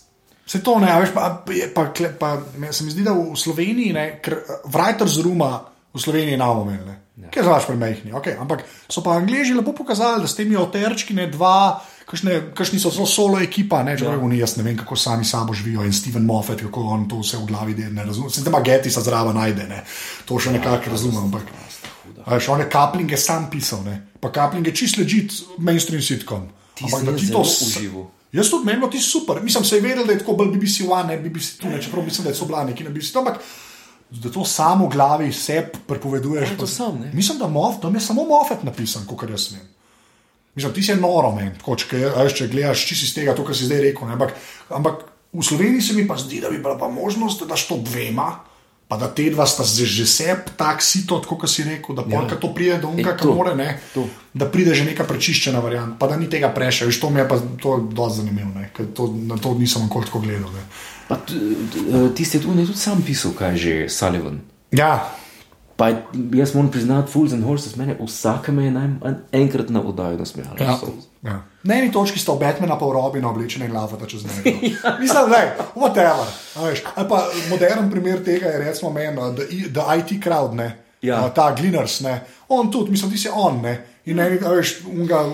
Se to ne, veš, pa, pa, pa me- se mi zdi, da v Sloveniji, ne, ker Writers Rooma v Sloveniji imamo imeli, ja. ker znaš premehni. Okay. Ampak so pa Angliji lepo pokazali, da s temi oterčki ne dva, kakšni so zelo solo ekipa, ne, ja. oni jaz ne vem, kako sami sabo živijo in Steven Moffat, kako on to vse v glavi dela, ne razumem. Se tam Getty sa zraven najde, ne. to še nekako razumem. Ampak, a veš, on je kaplinge sam pisal, ne. pa kaplinge čist ležit mainstream sitkom. Ampak da ti to užival. Jaz tudi menim, da ti super. Mislim, se je vedel, da je tako bolj BBC One, ne BBC tu, ne, čeprav mislim, da so bila neki na BBC. Ampak da to samo v glavi sebi prepoveduješ. to pa- sam, ne? Mislim, da Moff, tam je samo Moffat napisan, kot jaz vem. Mislim, ti si noro, men, tako, če, če gledaš čisto iz tega, to, kar si zdaj rekel. Ne, ampak, ampak v Sloveniji se mi pa zdi, da bi bila pa možnost, da daš to dvema. Pa da te dva sta že, že sep, tako sito, tako kot si rekel, da polka ja. to pride do ki to, more, ne, to. da pride že neka prečiščena varianta, pa da ni tega preša. Veš, to mi je pa to dosti zanimivo, ne, ker to, na to nisem nikoli tako gledal. Ne. Pa t- t- Tisti je tudi, sam pisal, kaj je že Sullivan. Ja, Pa jaz moram priznati, Fools and Horses, mene vsake me je najmanj enkrat na oddaji nasmejal. Ja. Ja. Na eni točki sta Batmana pa Robina oblečena in lavata čez njega. Mislim, da je, whatever. Ali pa modern primer tega je recimo meni, I- the IT crowd, ne. Ja. Uh, ta Gliners, ne. On tudi, mislim, ti si on, ne. In ne, a veš, unga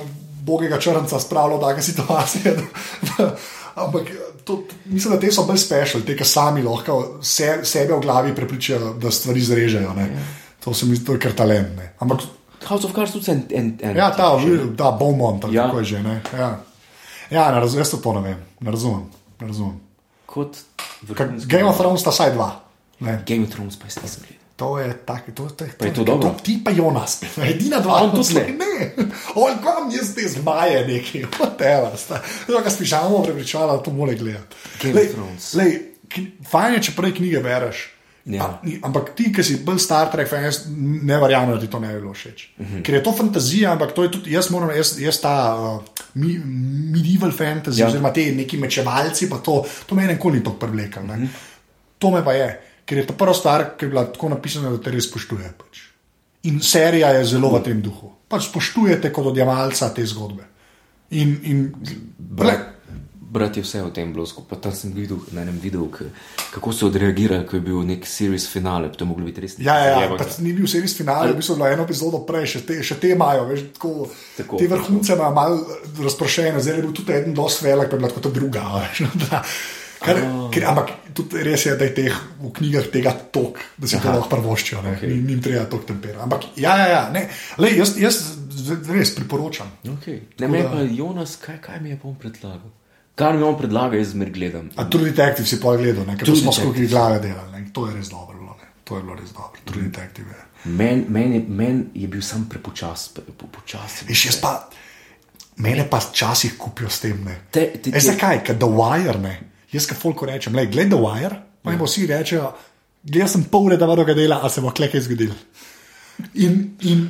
bogega črnca spravljal v take situacije. da- Ampak to, mislim, da te so bolj special, te, ki sami lahko se, sebe v glavi prepričajo, da stvari zrežejo. ne. To se mi zdi, to je kar talent. ne. Ampak House of Cards tudi en. en, en Ja, ta, ta Beaumont, ali Ja. kako je že. Ne? Ja, ja ne razumem, jaz to ne vem, ne razumem. Ne razumem. Kot Game of Thrones sta vsaj dva. Ne? Game of Thrones, pa jaz nisem gledal. To je tako, to, to, je to to, dobro? to, ti pa Jonas, edina dva, On tudi ne. ne. On kam jaz te zmaje neki, whatever. Zdaj ga spišamo prepričala, da to mora gledati. Game Lej, of Thrones. Lej, fajn je, če prej knjige bereš. Ja. A, ampak ti, ki si bolj Star Trek, fan, jaz ne verjamem, da ti to ne bi bilo všeč. Uh Mhm. -huh. Ker je to fantazija, ampak to je tudi, jaz moram, jaz, jaz ta uh, mi, medieval fantasy, Ja. ja. oziroma te neki mečevalci, pa to, to me nikoli ni tako privlekel. Uh Mhm. -huh. To me pa je, ker je to prva stvar, ki je bila tako napisana, da te res spoštuje. Pač. In serija je zelo v tem duhu. Pač spoštujete kot odjemalca te zgodbe. In, in, ble, brati vse o tem blosku. Pa tam sem videl na enem videu, kako so odreagirali, ko je bil nek series finale. To je moglo biti res Ja, ja, ja. Pač ni bil serijski finale, v bistvu je bilo eno epizodo prej, še te, še te imajo, veš, tako, Tako, te vrhunce imajo malo razprošene, zdaj je bil tudi eden dosti velik, pa je bila tako ta druga. Veš, da, kar, ker, ampak tudi res je, da je teh v knjigah tega tok, da si to lahko prvoščijo, okay. ni jim treba tok tempera. Ampak ja, ja, ja ne, Lej, jaz, jaz res priporočam. Okay. Ne, me pa Jonas, kaj, kaj mi je on predlagal? Kar mi on predlaga, jaz zmer gledam. A True Detective si pol gledal, ker smo Detective. skupaj glave delali, ne, to je res dobro bilo, ne, to je bilo res dobro, True Detective je. Meni men je, men je bil sam prepočas, pre, po, počasen. Veš, jaz pa, mene pa včasih kupijo s tem. Ne. Te- te- te- zakaj? Ker The Wire, ne. jaz kaj folko rečem, le, gled The Wire, pa jim vsi rečejo, gledal sem pol leta varoga dela, a se bo klekaj zgodil. In, in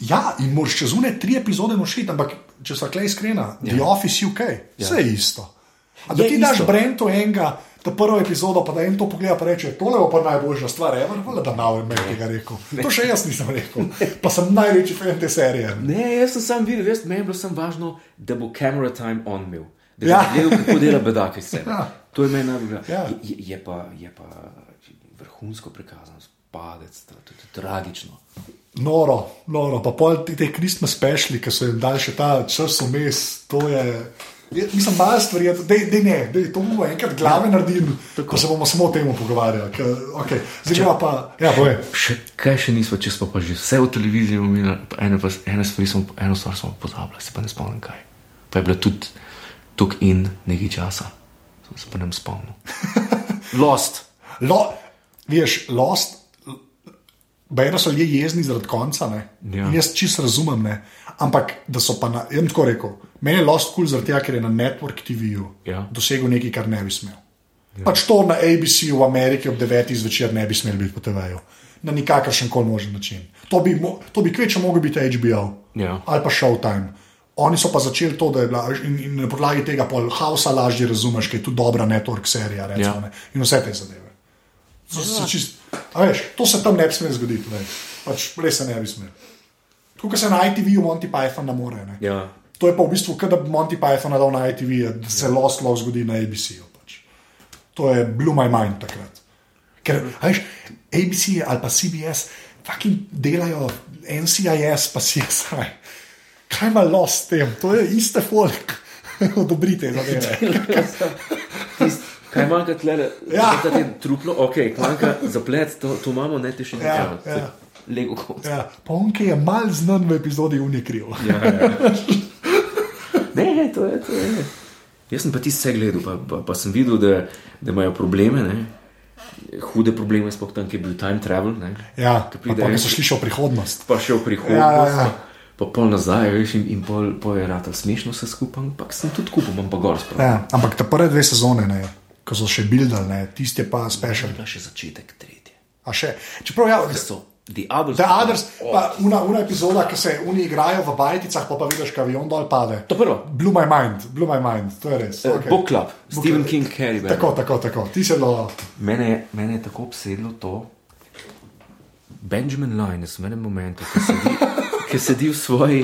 ja, in moraš čez une tri epizode mošiti, ampak če so klej iskrena, ja. The Office UK, vse je isto. A da Je ti daš isto. Brento enega, ta prvo epizodo, pa da en to pogleda, pa reče, tole bo pa najboljša stvar, ever, hvala, da malo je meni tega rekel. To še jaz nisem rekel, pa sem največji fan te serije. Ne, jaz sem sam videl, veš, meni je bilo samo važno, da bo camera time on imel. Da Ja. ja. gledal, kako dela bedak iz sebe. Ja. Ja. To je meni najbolj. Ja. Ja. Je, je, pa, je pa vrhunsko prikazano, spadec, to, to, to je tragično. Noro, noro, pa pol te Christmas speciali, ki so jim dali še ta čas vmes, to je. je- Mislim, malo stvari, da ne, dej, to bomo enkrat glave naredili, ko se bomo samo o tem pogovarjali. Okay. Zdaj pa, pa, ja. Še, kaj še nismo, če smo pa že vse v televiziji omenili, pa, ene stvari smo, eno stvar smo pozabili, se pa ne spomnim kaj. Pa je bilo tudi tuk in nekaj časa, sem se pa ne spomnil. Lost. Lo, veš, Lost, Bejno so ljudje jezni zaradi konca. Ne? Ja. In Jaz čisto razumem, ne? ampak da so pa na. Jaz tako rekel, meni je Lost kul cool zaradi tega, ker je na Network TV-ju Ja. dosegel nekaj, kar ne bi smel. Ja. Pač to na ABC v Ameriki ob 9. zvečer ne bi smel biti po TV-ju. Na nikakršen koli možen način. To bi, mo- to bi kvečo mogel biti HBO Ja. ali pa Showtime. Oni so pa začeli to, da je bila in, in na podlagi tega pol Hausa lažje razumeš, ker je tudi dobra network serija recimo, Ja. ja. in vse te zadeve. So, so čist, a veš, to se tam ne bi smelo zgoditi, ne. pač res se ne bi smelo. Tako kot se na ITV-ju Monty Python ne more. Ne. Ja. To je pa v bistvu, kot da bi Monty Python dal na ITV, da se Lost lahko zgodi na ABC-ju. Pač. To je blew my mind takrat. Ker, a veš, ABC ali pa CBS, fucking delajo NCIS, pa CSI. Kaj ima Lost s tem? To je iste folk. Odobrite zadeve. Tist, kaj manjka tle, Ja. da ti truplo, ok, manjka zaplet, to, to imamo, ne ti še Ja, nekaj. ja. Lego kot. Ja, pa on, ki je mal znan v epizodi Unikriv. Ja, ja. Ne, to je, to je. Jaz sem pa ti vse gledal, pa, pa, pa sem videl, da, da imajo probleme, ne? hude probleme, sploh tam, ki je bil time travel. Ne? Ja, pa, pride pa en- so šli še v prihodnost. Pa še v prihodnost, Ja, ja, ja. Pa, pa pol nazaj, veš, in, in pol, pol je rado smešno vse skupaj, ampak sem tudi kupil, imam pa gor sprav. Ja, ampak te prve dve sezone, ne, ko so še bildali, tiste pa special. Pa še začetek tretje. A še, čeprav ja, So The Others. The Others, pa una, una epizoda, ki se oni igrajo v bajticah, pa pa vidiš, kaj avion dol pade. To prvo. Blew my mind, blew my mind, to je res. Uh, Okay. Book Club, Stephen Club. King, Harry Potter. Tako, tako, tako. Ti se lo. Mene, je- mene je tako obsedlo to, Benjamin Linus v enem momentu, ki sedi, ki sedi v svoji,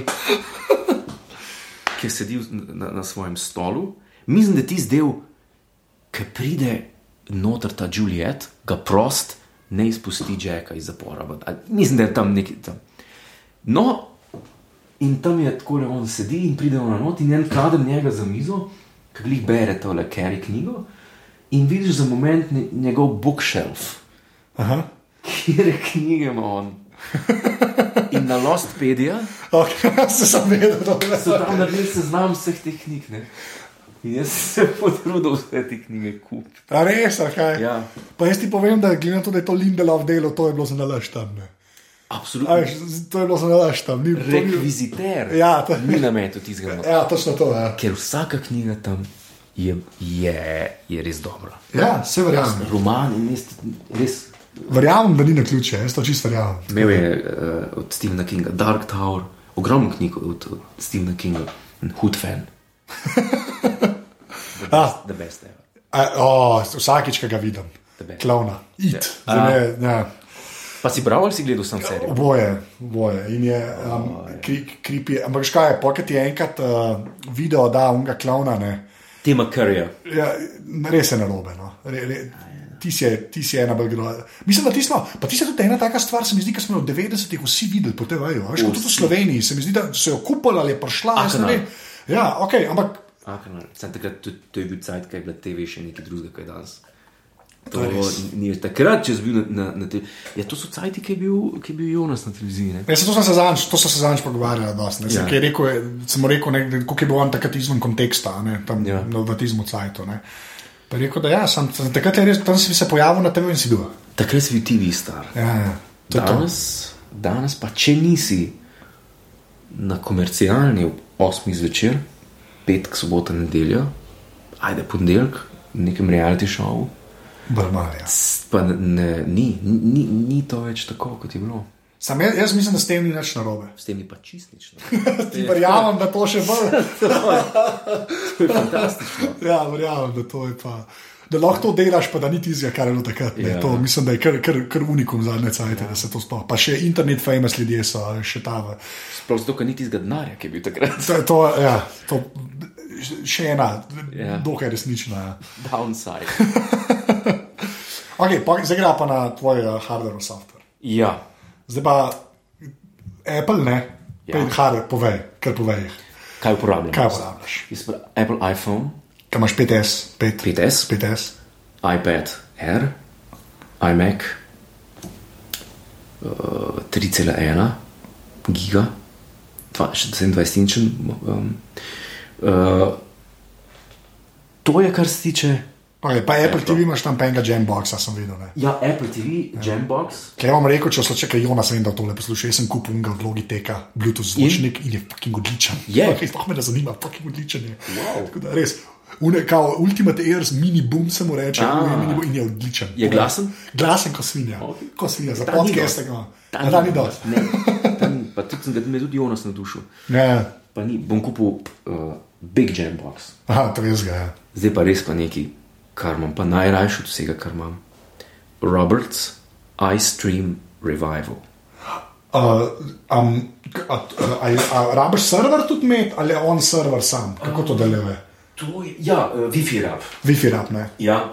ki sedi na, na svojem stolu. Mislim, da ti zdaj, ki pride noter ta Juliet, ga prost, ne izpusti Jacka iz zapora. Mislim, da je tam neki tam. No, in tam je tako, da on sedi in pride na not in en kader njega za mizo, ki jih bere tole Kerry knjigo. In vidiš za moment njegov bookshelf, Aha. kjer knjige ima on. In na Lostpedia Okay, se sem vedel, da je so tam naredili seznam vseh teh knjig. Ne? In jaz sem se potrudil vse te knjige kupiti. A res, a kaj? Ja. Pa jaz ti povem, da glede na to, da je to Lindelov delo, to je bilo za nalaž tam. Ne. Absolutno. veš, to je bilo za nalaž tam. Ni, ni, Rekviziter. Ja, to- ni na metu tistega. not. ja, točno to. Ja, Ker vsaka knjiga tam je, je, je res dobra. ja se verjamem. Roman in res, res Verjamem, da ni na ključe, jaz to čisto verjamem. Imel je uh, od Stephena Kinga Dark Tower, ogromno knjig od, od Stephena Kinga, in hud fan. The Ah. best, the best ever. A, o, vsakič, ki ga vidim, klovna, it. Ja. Me, ja. Pa si bral ali si gledal sam serijo? Oboje, oboje. In je um, kri, kripi. Ampak škaj je, pokaj ti enkrat uh, video da unga klovna, ne. Tima Curryja. Ja, res je narobe. No. Re, re, ti, si ti si ena belgrada. Mislim, da ti smo, pa ti si tudi ena taka stvar, se mi zdi, ki smo jo v 90-ih vsi videli po TV-ju. Veš, kot tudi v Sloveniji, se mi zdi, da so jo kupili ali je prišla. vem. Ja, ok, ampak Akenar. Sem takrat, to, to je bil cajt, kaj je bila TV še nekaj drugega, kaj danes. To ni takrat, če si bil na, na, na te. Ja, to so cajti, ki je bil, ki je bil Jonas na televiziji. Ne? Ja, se to sem se zadnjič, to sem se zadnjič pogovarjal, dosti, ne, Ja. ja. rekel, sem rekel, kako je bil on takrat izven konteksta, ne, tam Ja. ja. na vatizmu cajtu. Ne. Pa rekel, da ja, sem, sem, takrat je res, tam si se pojavil na TV in si bil. Takrat si bil TV star. Ja, ja, je to. Danes, danes pa, če nisi na komercialni ob 8 zvečer, petek, sobota, nedelja, ajde ponedeljek, nekem reality šovu, Brmalja. s- pa ne, ni, ni, ni to več tako, kot je bilo. Sam jaz, jaz mislim, da s tem ni nič narobe. S tem ni pa čistnično. Ti verjamem, da to še bolj. To je fantastično. Ja, verjamem, da to je pa. Da lahko to delaš, pa da ni tizga, kar je bilo takrat. Ja. To, mislim, da je kar, kar, kar unikum zadnje cajtke, ja. da se to sploh. Pa še internet famous ljudje so, še ta. Sploh zato, ker niti iz denarja, ki je bil takrat. To, to, ja, to, še ena, Ja. dokaj resnična. Ja. Downside. Okay, pa, zdaj gre pa na tvoj uh, hardware software. Ja, Zdaj pa Apple, ne, Ja. hardware, povej, kar povej. kaj uporabljam? Kaj uporabljaš? Apple iPhone, Kaj imaš 5S, 5, 5S, 5S? iPad Air, iMac, uh, 3,1 giga, 27-inčen. Um, uh, to je, kar se tiče. Okay, pa Apple TV imaš tam penga Jamboxa, sem videl. Ne. Ja, Apple TV, Jambox. Kaj vam rekel, če so čekaj, Jonas, vem, da tole poslušaj. Jaz sem kupil unga od Logiteka, Bluetooth zvočnik in, in je fucking odličen. Je. Okay, sploh me ne zanima, fucking odličen je. Wow. Tako da res. Une, kao, Ultimate Airs, mini boom se mu reče, Ah. je mini boom in je odličen. Je glasen? Glasen kot svinja. Ok. Kot svinja, za Ta podcast dosti. ga. Ta A Da ni dosti. Ne. Pa tudi sem ga me tudi Jonas navdušil. Ja, Pa ni, bom kupil uh, Big Jambox. aha, to res ga je. Zdaj pa res pa nekaj, kar imam, pa najrajši od vsega, kar imam. Roberts Ice Stream Revival. Uh, um, k- a, a, a, a rabiš server tudi imeti ali je on server sam? Kako to deluje? To je, ja, uh, Wi-Fi rab. Wi-Fi rab, ne? Ja,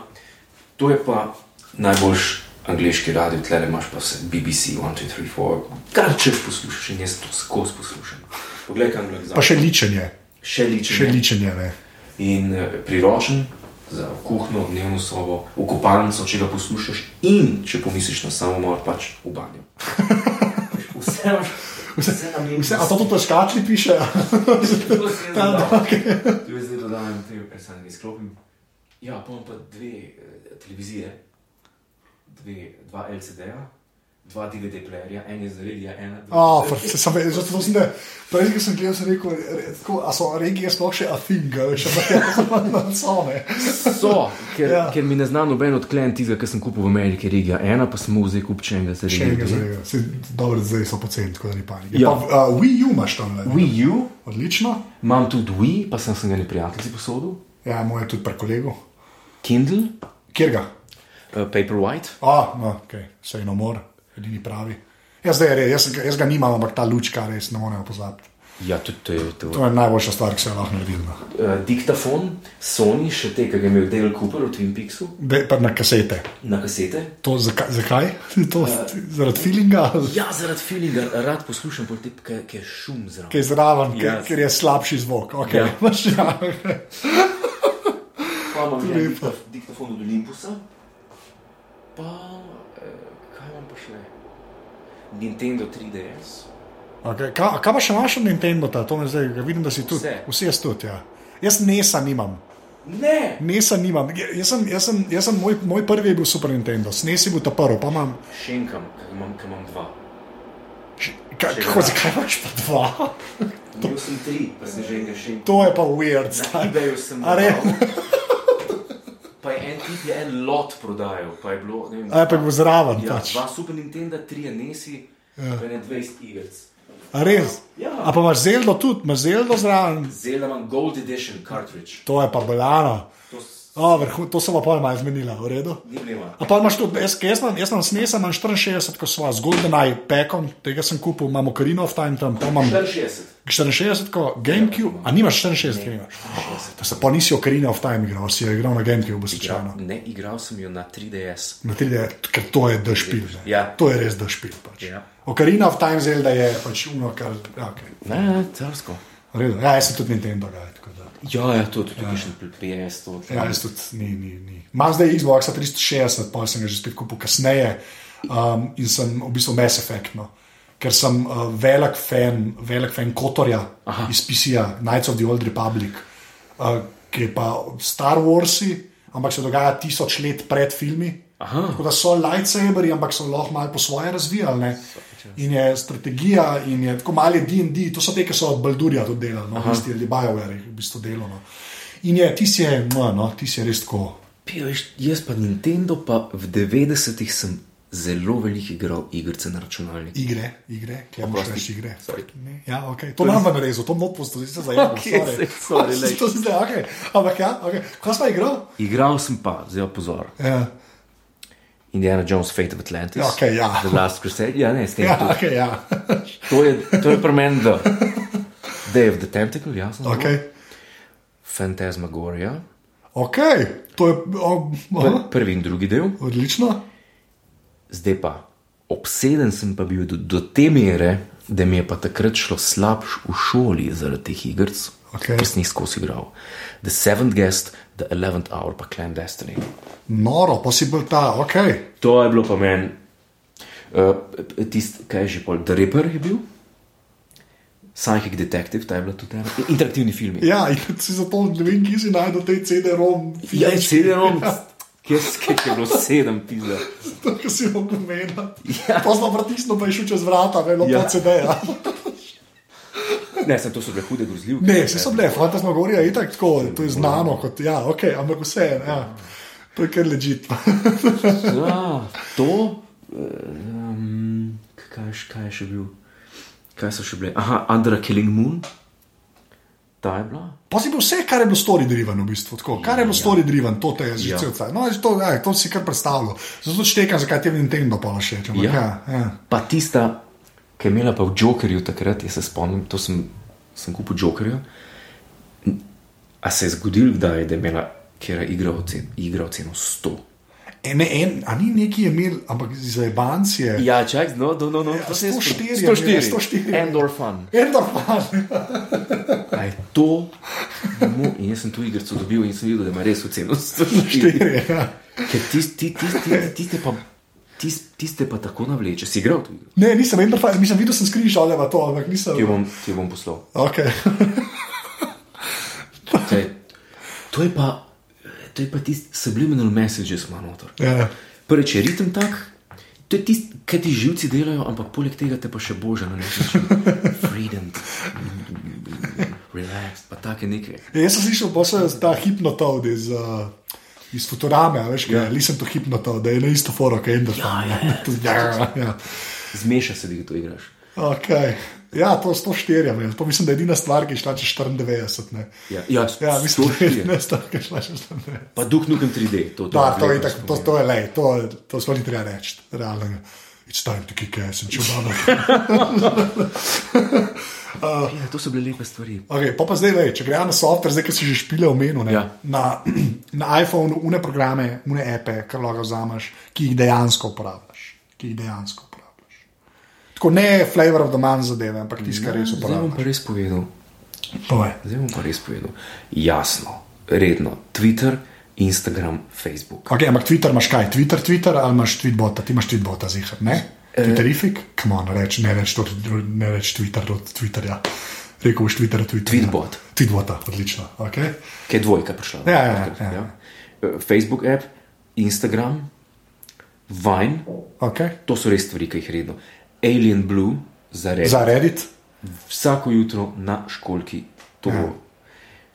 to je pa najboljši angliški radio, tle imaš pa vse BBC, 1, 2, 3, 4, kar češ poslušaš in jaz to skozi poslušam. Poglej, kam gledam. Pa še ličenje. še ličenje. Še ličenje, ne. in eh, priročen za kuhno, dnevno sobo, v kopalnico, če ga poslušaš, in če pomisliš na samomor, pač v banjo. Vse imaš, vse na miru. Vse, a to tudi težkači piše? Tam, okay. Zdaj dodajam, ker sem ga izklopil. Ja, pa imam pa dve eh, televizije, dve, dva LCD-ja, dva DVD-plejerja, en je za regija, ena Oh, pa, se, sem, zato sem, da, prej, ko sem gledal, sem rekel, re, tako, a so regije sploh še a thing, veš, ampak ja, na cone. So, ker, ja. Ker mi ne zna noben odklen tistega, kar sem kupil v Ameriki, regija ena, pa sem mu zdaj kupil še enega za Še enega regijo. zarega. Se, dobro, zdaj so poceni, tako da ni panike. Ja. Pa, uh, Wii U imaš tam, ne? Wii U, Odlično. imam tudi Wii, pa sem se ga ne prijatelji posodil, Ja, moj je tudi pri kolegu. Kindle, Kjer ga? uh, Paperwhite. A, no, ok, sej no more, edini pravi. Ja, zdaj je res, jaz, jaz ga nimam, ampak ta lučka res ne moremo pozabiti. Ja, tudi to je to. To je najboljša stvar, ki se lahko naredila. Uh, diktafon, Sony, še te, ki ga je imel Dale Cooper v Twin Peaksu, De, pa na kasete. na kasete. To, zakaj? zakaj? To, zaradi feelinga, Ja, zaradi feelinga rad poslušam, te, ki ki je šum zraven. ki je zraven, Ja. yes. ker je slabši zvok. Okay. Ja. Ja. Pa imam diktaf, diktafon od Olympusa, pa eh, kaj imam pa še? Nintendo 3DS. Okay. Kaj, kaj pa še imaš od Nintendo? Ta? To me zdaj, vidim, da si tudi. Vse. Vse jaz tudi, ja. Jaz nesa nimam. Ne! Nesa nimam. Ja- Jaz sem, jaz sem, jaz sem moj, moj prvi je bil Super Nintendo, snesi bil ta prvi, pa imam. Šenkam, ker imam, imam dva. Kaj, Še kako, dva. zakaj imaš pa dva? Imel sem tri, pa sem že enega šenkal. To je pa weird. Na eBayu sem A res? dal. Pa je en tip je en lot prodajal, pa je bilo, ne vem, A pa je bil zraven. ja, pač. dva Super Nintendo, tri Nesi, ja. pa ne 20 igrc. A res? Ja. A pa imaš zeldo tudi, imaš zeldo zraven. Zelda imam Gold Edition cartridge. To je pa bolano. To O, vrhu, to so pa pol malo zmenila, v redu. A pa imaš tudi, jaz, jaz, imam- jaz imam snesa, imam 64, ko sva z GoldenEye pekom, tega sem kupil, imam Ocarina of Time tam, pa imam 64. 64, ko GameCube, a nimaš 64, kaj imaš? To se pa nisi Ocarina of Time igral, si jo igral na GameCube, slučajno. Ne, igral sem jo na 3DS. Na 3D, ker to je dešpil. Ja. To je res dešpil. Pač. Ja. Ocarina of Time Zelda je pač uno, kar. Ja, okay. Ne, ne, carsko. V redu. ja, jaz sem tudi Nintendo. Ga, tako da. Ja, ja, to tudi pišem pri PS. To. Ja, jaz tudi ni, ni, ni. Imam zdaj Xbox 360, pa sem ga že spet kupil kasneje um, in sem v bistvu Mass Effect. No. Ker sem uh, velik fan, velik fan Kotorja Aha. iz PC-ja, Knights of the Old Republic, uh, ki je pa Star Warsi, ampak se dogaja tisoč let pred filmi. Aha. Tako da so lightsaberi, ampak so lahko malo po svoje razvijali. Ne? In je strategija, in je tako mali DD, to so te, ki so od Baldurja tudi delali, no, isti ali BioWare, v bistvu delo. No. In je, ti si je, no, no, ti si je res tako. Pio, veš, jaz pa Nintendo, pa v 90-ih sem zelo veliko igral igrice na računalniku. Igre, igre, več igre. Ne, Ja, okay. To nam je rezo, to not posto, zdaj se sorry, lej. to si zdaj, okay. Ampak ja, okay. kaj smo igral? Igral sem pa, pa pozor. Ja, Indiana Jones Fate of Atlantis. Okej, ja. The Last Crusade. Ja, ne, s tem ja, tudi. okay, ja. To je, to je pri meni The Day of the Tentacle, jasno. okay. Phantasmagoria. ok, to je o, Pr prvi in drugi del. odlično. Zdaj pa, obseden sem pa bil do, do te mere, da mi je pa takrat šlo slabš v šoli zaradi teh igrc, Okej. ki sem jih skozi igral. The Seventh Guest, The Eleventh Hour, pa Clan Destiny. Noro, pa si bil ta, ok. To je bilo pa meni, uh, tisti, kaj je že pol, The Ripper je bil, Psychic Detective, ta je bila tudi ena, interaktivni film. Ja, in si zato ne vem, kje si najdel te CD-ROM. Ja, CD-ROM, kjer kjer je bilo sedem pizza. To, kar si mogel meniti. Ja. Pozno pritisnil, pa je šel čez vrata, velo Ja. ja. CD-ja. Ne, sem to so bile hude grozljivke. Ne, vse so bile, fantasmagorija je tako, tako, to je znano, kot, ja, ok, ampak vse, ja. to je kar ležit. Ja, to. Um, kaj, še- kaj je še bil? Kaj so še bile? Aha, Under a Killing Moon. Ta je bila. Pa si bil vse, kar je bilo story driven, v bistvu, tako, kar je bilo story driven, to te je že Ja. cel cel. No, to, ja, to si kar predstavljal. Zato štekam, zakaj ti je Nintendo pa ampak Ja. Ja, ja. Pa tista, ki je imela pa v Jokerju takrat, jaz se spomnim, to sem, sem kupil Jokerja. A se je zgodilo, kdaj, da je imela, kjer je igra ocen, igra oceno 100. E, ne, en, a ni neki imel, ampak za Ebanci je. Ja, čak, no, no, no, no Ja, to se je 104 zgodilo. imela, 104. Endorphin. Endorfan. A je to? Mo, in jaz sem tu igrico dobil in sem videl, da ima res oceno 104. Štiri, ja. Ker tiste ti, ti, ti, tiste pa, tis, tiste pa tako navleče. Si igral igro? Ne, nisem Endorfan, mislim, videl sem ali pa to, ampak nisem. Ti bom, ti bom poslal. Okay. Kaj, to je pa, to je pa tisti subliminal messages, ima noter. ja. Prvič je ritem tak, to je tisti, kaj ti živci delajo, ampak poleg tega te pa še boža na nek način. Freedom, relax, pa take nekaj. Ja, Jaz sem slišal, pa se ta hipnotod iz, uh, iz Futurame, a veš, kaj, Ja. nisem to hipnotod, da je na isto foro, kot Endorfan. Ja, ja, ja. ja, ja. Zmeša se, da to igraš. Okay. Ja, to 104 je, to mislim, da je edina stvar, ki je šla čez 94. Ne. Ja, ja, Ja, mislim, da je 104. edina stvar, ki je šla čez 94. Pa duh nukem 3D. To, to, Da, to je, lepo tak, to, to je lej, to, to sploh ni treba reči, realno. It's time to kick ass and chew bubble. Ja, to so bile lepe stvari. Okay, pa pa zdaj, lej, če gremo na software, zdaj, ki si že špile omenil, ne, Ja. na, na iPhonu, une programe, une epe, kar lahko vzameš, ki jih dejansko uporabljaš. Ki jih dejansko uporabljaš. Tako ne flavor of the month zadeve, ampak tisti, kar res Zdaj bom uporabljaš. pa res povedal. Povej. Zdaj bom pa res povedal. Jasno, redno. Twitter, Instagram, Facebook. Okay, ampak Twitter imaš kaj? Twitter, Twitter ali imaš tweetbota? Ti imaš tweetbota, zihar, ne? Eh. Twitterifik? Come on, reč, ne reč, to, ne reč Twitter od Twitterja. Rekel boš Twitter, Twitter. Tweetbot. Tweetbota, odlično. Okay. Kaj je dvojka prišla? Ja, ja, ja, ja. Eh, Facebook app, Instagram, Vine, Okay. to so res stvari, ki jih redno. Alien Blue, za res. Za Reddit Vsako jutro na školki. To Ja. ja.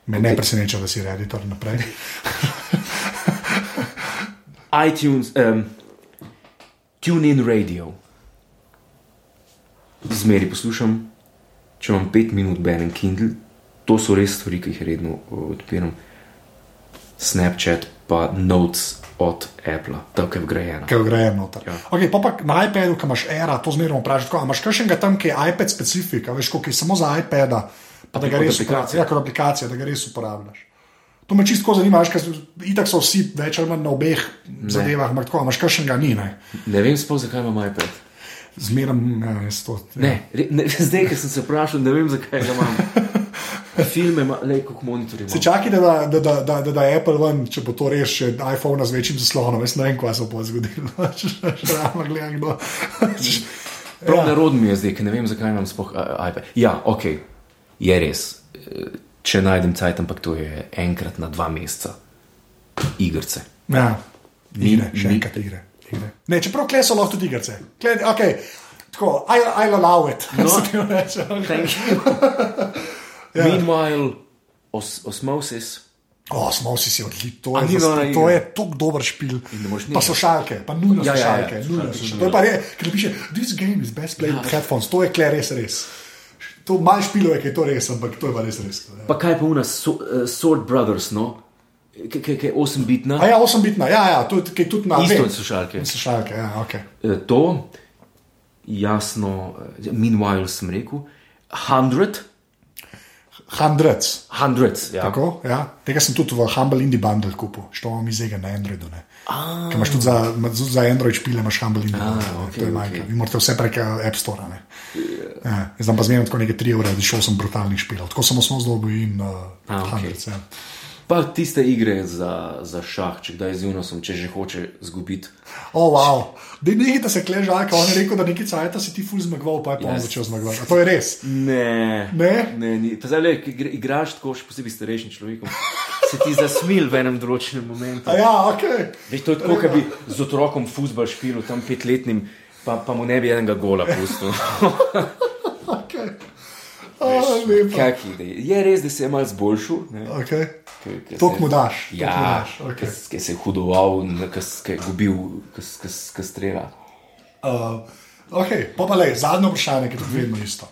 me ne preseneča, da si Redditor naprej. iTunes, um, TuneIn Radio. Zmeri poslušam, če imam pet minut berem Kindle, to so res stvari, ki jih redno uh, odpiram. Snapchat, pa Notes od Apple, tako je vgrajeno. ki je vgrajen noter. Ja. Okay, pa, pa na iPadu, ki imaš era, to zmerno vprašaj. tako, a Imaš kakšnega tam, ki je iPad specifika, veš, koliko je samo za iPada, pa da ga res uporabljaš. Ja, kot aplikacija, da ga res uporabljaš. To me čisto zanima, ker itak so vsi več ali manj na obeh ne. zadevah, ampak tako, imaš kakšnega ni, ne. Ne vem sploh, zakaj imam iPad. Zmerno, ja, jaz to. Ne, re- ne, zdaj, ko sem se vprašal, ne vem, zakaj ga imam. Filme, le kako monitor Se čakaj, da, da, da, da, da, da, Apple ven, če bo to res še iPhone z večjim zaslonom, jaz ne vem, kaj se bo zgodilo. Še ravno gledam, kdo. Prav Ja. nerodno mi je zdaj, ker ne vem, zakaj imam sploh uh, iPad. Ja, ok, je res. Eh, Če najdem cajt, ampak to je enkrat na dva meseca. Igrice. Ja, igre, Mi- še mi- enkrat igre. Igre. Ne, čeprav kle so lahko tudi igrice. Kle, okay, tako, I, I allow it. No. Reče, okay. Thank you. Ja. Meanwhile, os, osmosis. O, smo vsi si odlični, to, je ni zas- dobra to je tako dober špil. Pa so šalke, pa nujno Ja, so ja, ja, šalke. nujno šalke so šalke. To je pa res, ker piše, this game is best played with headphones, to je kle res res. To manj špilo je, ki je to res, ampak to je pa res res. Ja. Pa kaj pa una so, uh, Sword Brothers, no? Ki je 8-bitna. A ja, 8 bitna, ja, ja, to je ki je tudi na Isto vem. so šalke. So šalke, ja, ok. Eh, To, jasno, meanwhile sem rekel, 100, Hundreds. hundreds, ja. Tako, ja. Tega sem tudi v Humble Indie Bundle kupil, što imam iz tega na Androidu. Ne. Ker imaš tudi za, tudi za Android špile, imaš Humble Indie Bundle. ne. okej, to je majka. Vi morate vse prek eh, App Store. Ne. Ja, jaz znam pa zmerno tako neke 3 ure, da šel sem brutalnih špilov. Tako sem osnovno zdobil in uh, A, okej. Hundreds. Ja. Pa tiste igre za, za šah, če kdaj z unosom, če že hoče zgubiti. O, oh, wow. Da ne da se kležaka, on je rekel, da neki cajt si ti ful zmagoval, pa je pa on Yes. začel zmagovati. A to je res. Ne, Ne? ne ni. Pa zdaj, le, ki igra- igraš tako, še posebej starejšim človekom, se ti zasmil v enem določenem momentu. A ja, ok. Veš, to je tako, kot bi z otrokom futbol špil, tam petletnim, pa, pa mu ne bi enega gola pustil. okay. A, lepo. Kaki ide. Je res, da se je malo zboljšal. Okay. se- mu daš. Ja, okej. ki se je hudoval, ki je gubil, ki strela. Uh, okay, pa pa le, zadnje vprašanje, ki je vedno isto.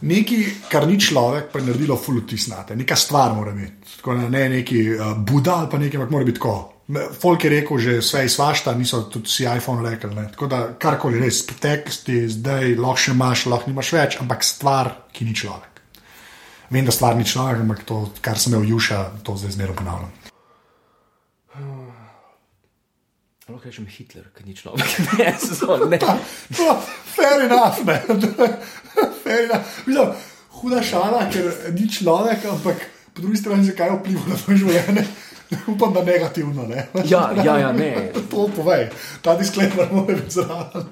Nekaj, kar ni človek, pa je naredilo fulutisnate, neka stvar mora biti. Tako, ne neki uh, Buda ali pa nekaj, ampak mora biti tako. Folk je rekel, že vse iz svašta, niso tudi vsi iPhone rekli. Ne. Tako da karkoli res, preteklosti, zdaj lahko še imaš, lahko nimaš več, ampak stvar, ki ni človek. Vem, da stvar ni človek, ampak to, kar sem imel juša, to zdaj zmerno ponavljam. Lahko rečem Hitler, ki ni človek. ne. No, fair enough, ne. fair enough. Mislim, huda šala, ker ni človek, ampak po drugi strani zakaj vpliva na tvoje življenje. Upam, da negativno. Ne? Ja, ja, ja, ne. To povej, ta disclaimer mora biti zraven.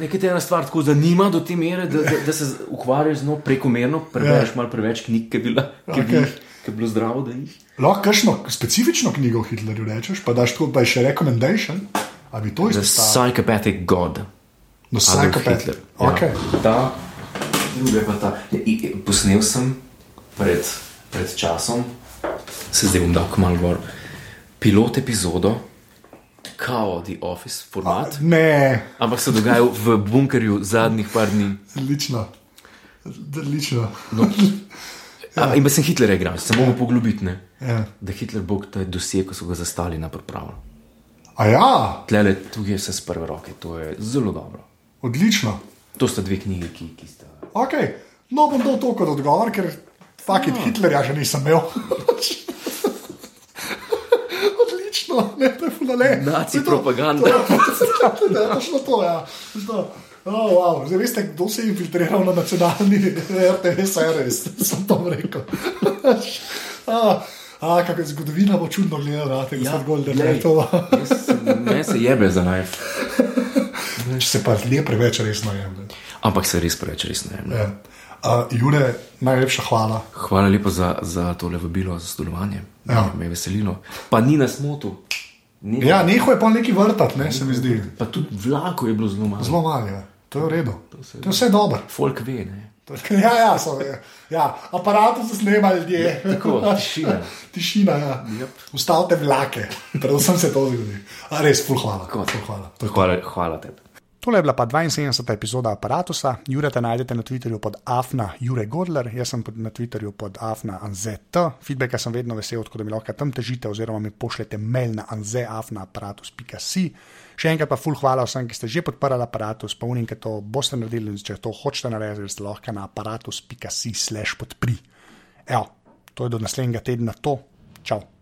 Nekaj te ena stvar tako zanima do te mere, da, da, da se ukvarjaš z njo prekomerno, prebereš Ja. malo preveč knjig, ki je, bila, ki Okej. bil, ki je bilo zdravo, da jih. Lahko kakšno specifično knjigo o Hitlerju rečeš, pa daš tako, pa je še recommendation, a bi to The izpostavil. Psychopathic God. No, Adolf psychopath. Hitler. Okay. Ja, ta, druga pa ta. Ja, Posnel sem pred, pred časom, se zdaj bom dal malo gor, pilot epizodo, kao The Office format, Ne, ampak se dogaja v bunkerju zadnjih par dni. odlično. Odlično. No. Ja. In pa sem Hitlerja igral, se moramo poglobiti, ne? Ja. da Hitler bo ta doseg, ko so ga zastali na pripravo. A ja, Tlele, tu je vse z prve roke, to je zelo dobro. odlično. To sta dve knjigi, ki, ki sta. Okay. No, bom dal to kot odgovor, ker fakit Ah. Hitlerja že nisem imel. Odlično, ne, to je fulale. Naci To- propaganda. To je točno to, ja. To. Oh, wow. Zdaj veste, kdo se je infiltriral na nacionalni RTV servis, sem to rekel. a, a, kako je zgodovina bo čudno gledala, tega ja, glej, Reto. jaz sem- Meni se jebe za naj. Če se pa le preveč resno jemlje. Ampak se res preveč res ne. Ja. Uh, Jure, najlepša hvala. Hvala lepa za, za tole vabilo, za sodelovanje. Ja. Me je veselilo. Pa ni nas motil. Ni, Ja, neho je pa neki vrtat, ne, se mi zdi. Pa tudi vlako je bilo zelo malo. Zelo malo je, to je v redu. To je vse dobro. Folk ve, ne. Ja, ja, so, ja. ja. aparatu se snema ljudje. Tako, tišina. Tišina, ja. Yep. Ustavite vlake, predvsem se to zgodi. A res, ful hvala. Ful hvala. To to. Hvala, hvala tebi. Tole je bila pa 72. epizoda aparata. Jureta najdete na Twitterju pod afna Jure Godler, jaz sem na Twitterju pod afna anzet. Feedbacka sem vedno vesel, tako da mi lahko tam težite oziroma mi pošljete mail na anzeafnaaparatus.si. Še enkrat pa full hvala vsem, ki ste že podprli aparatus, pa unim, ki to boste naredili, če to hočete narediti, ste lahko na aparatus.si slash podpri. Evo, to je do naslednjega tedna to. Čau.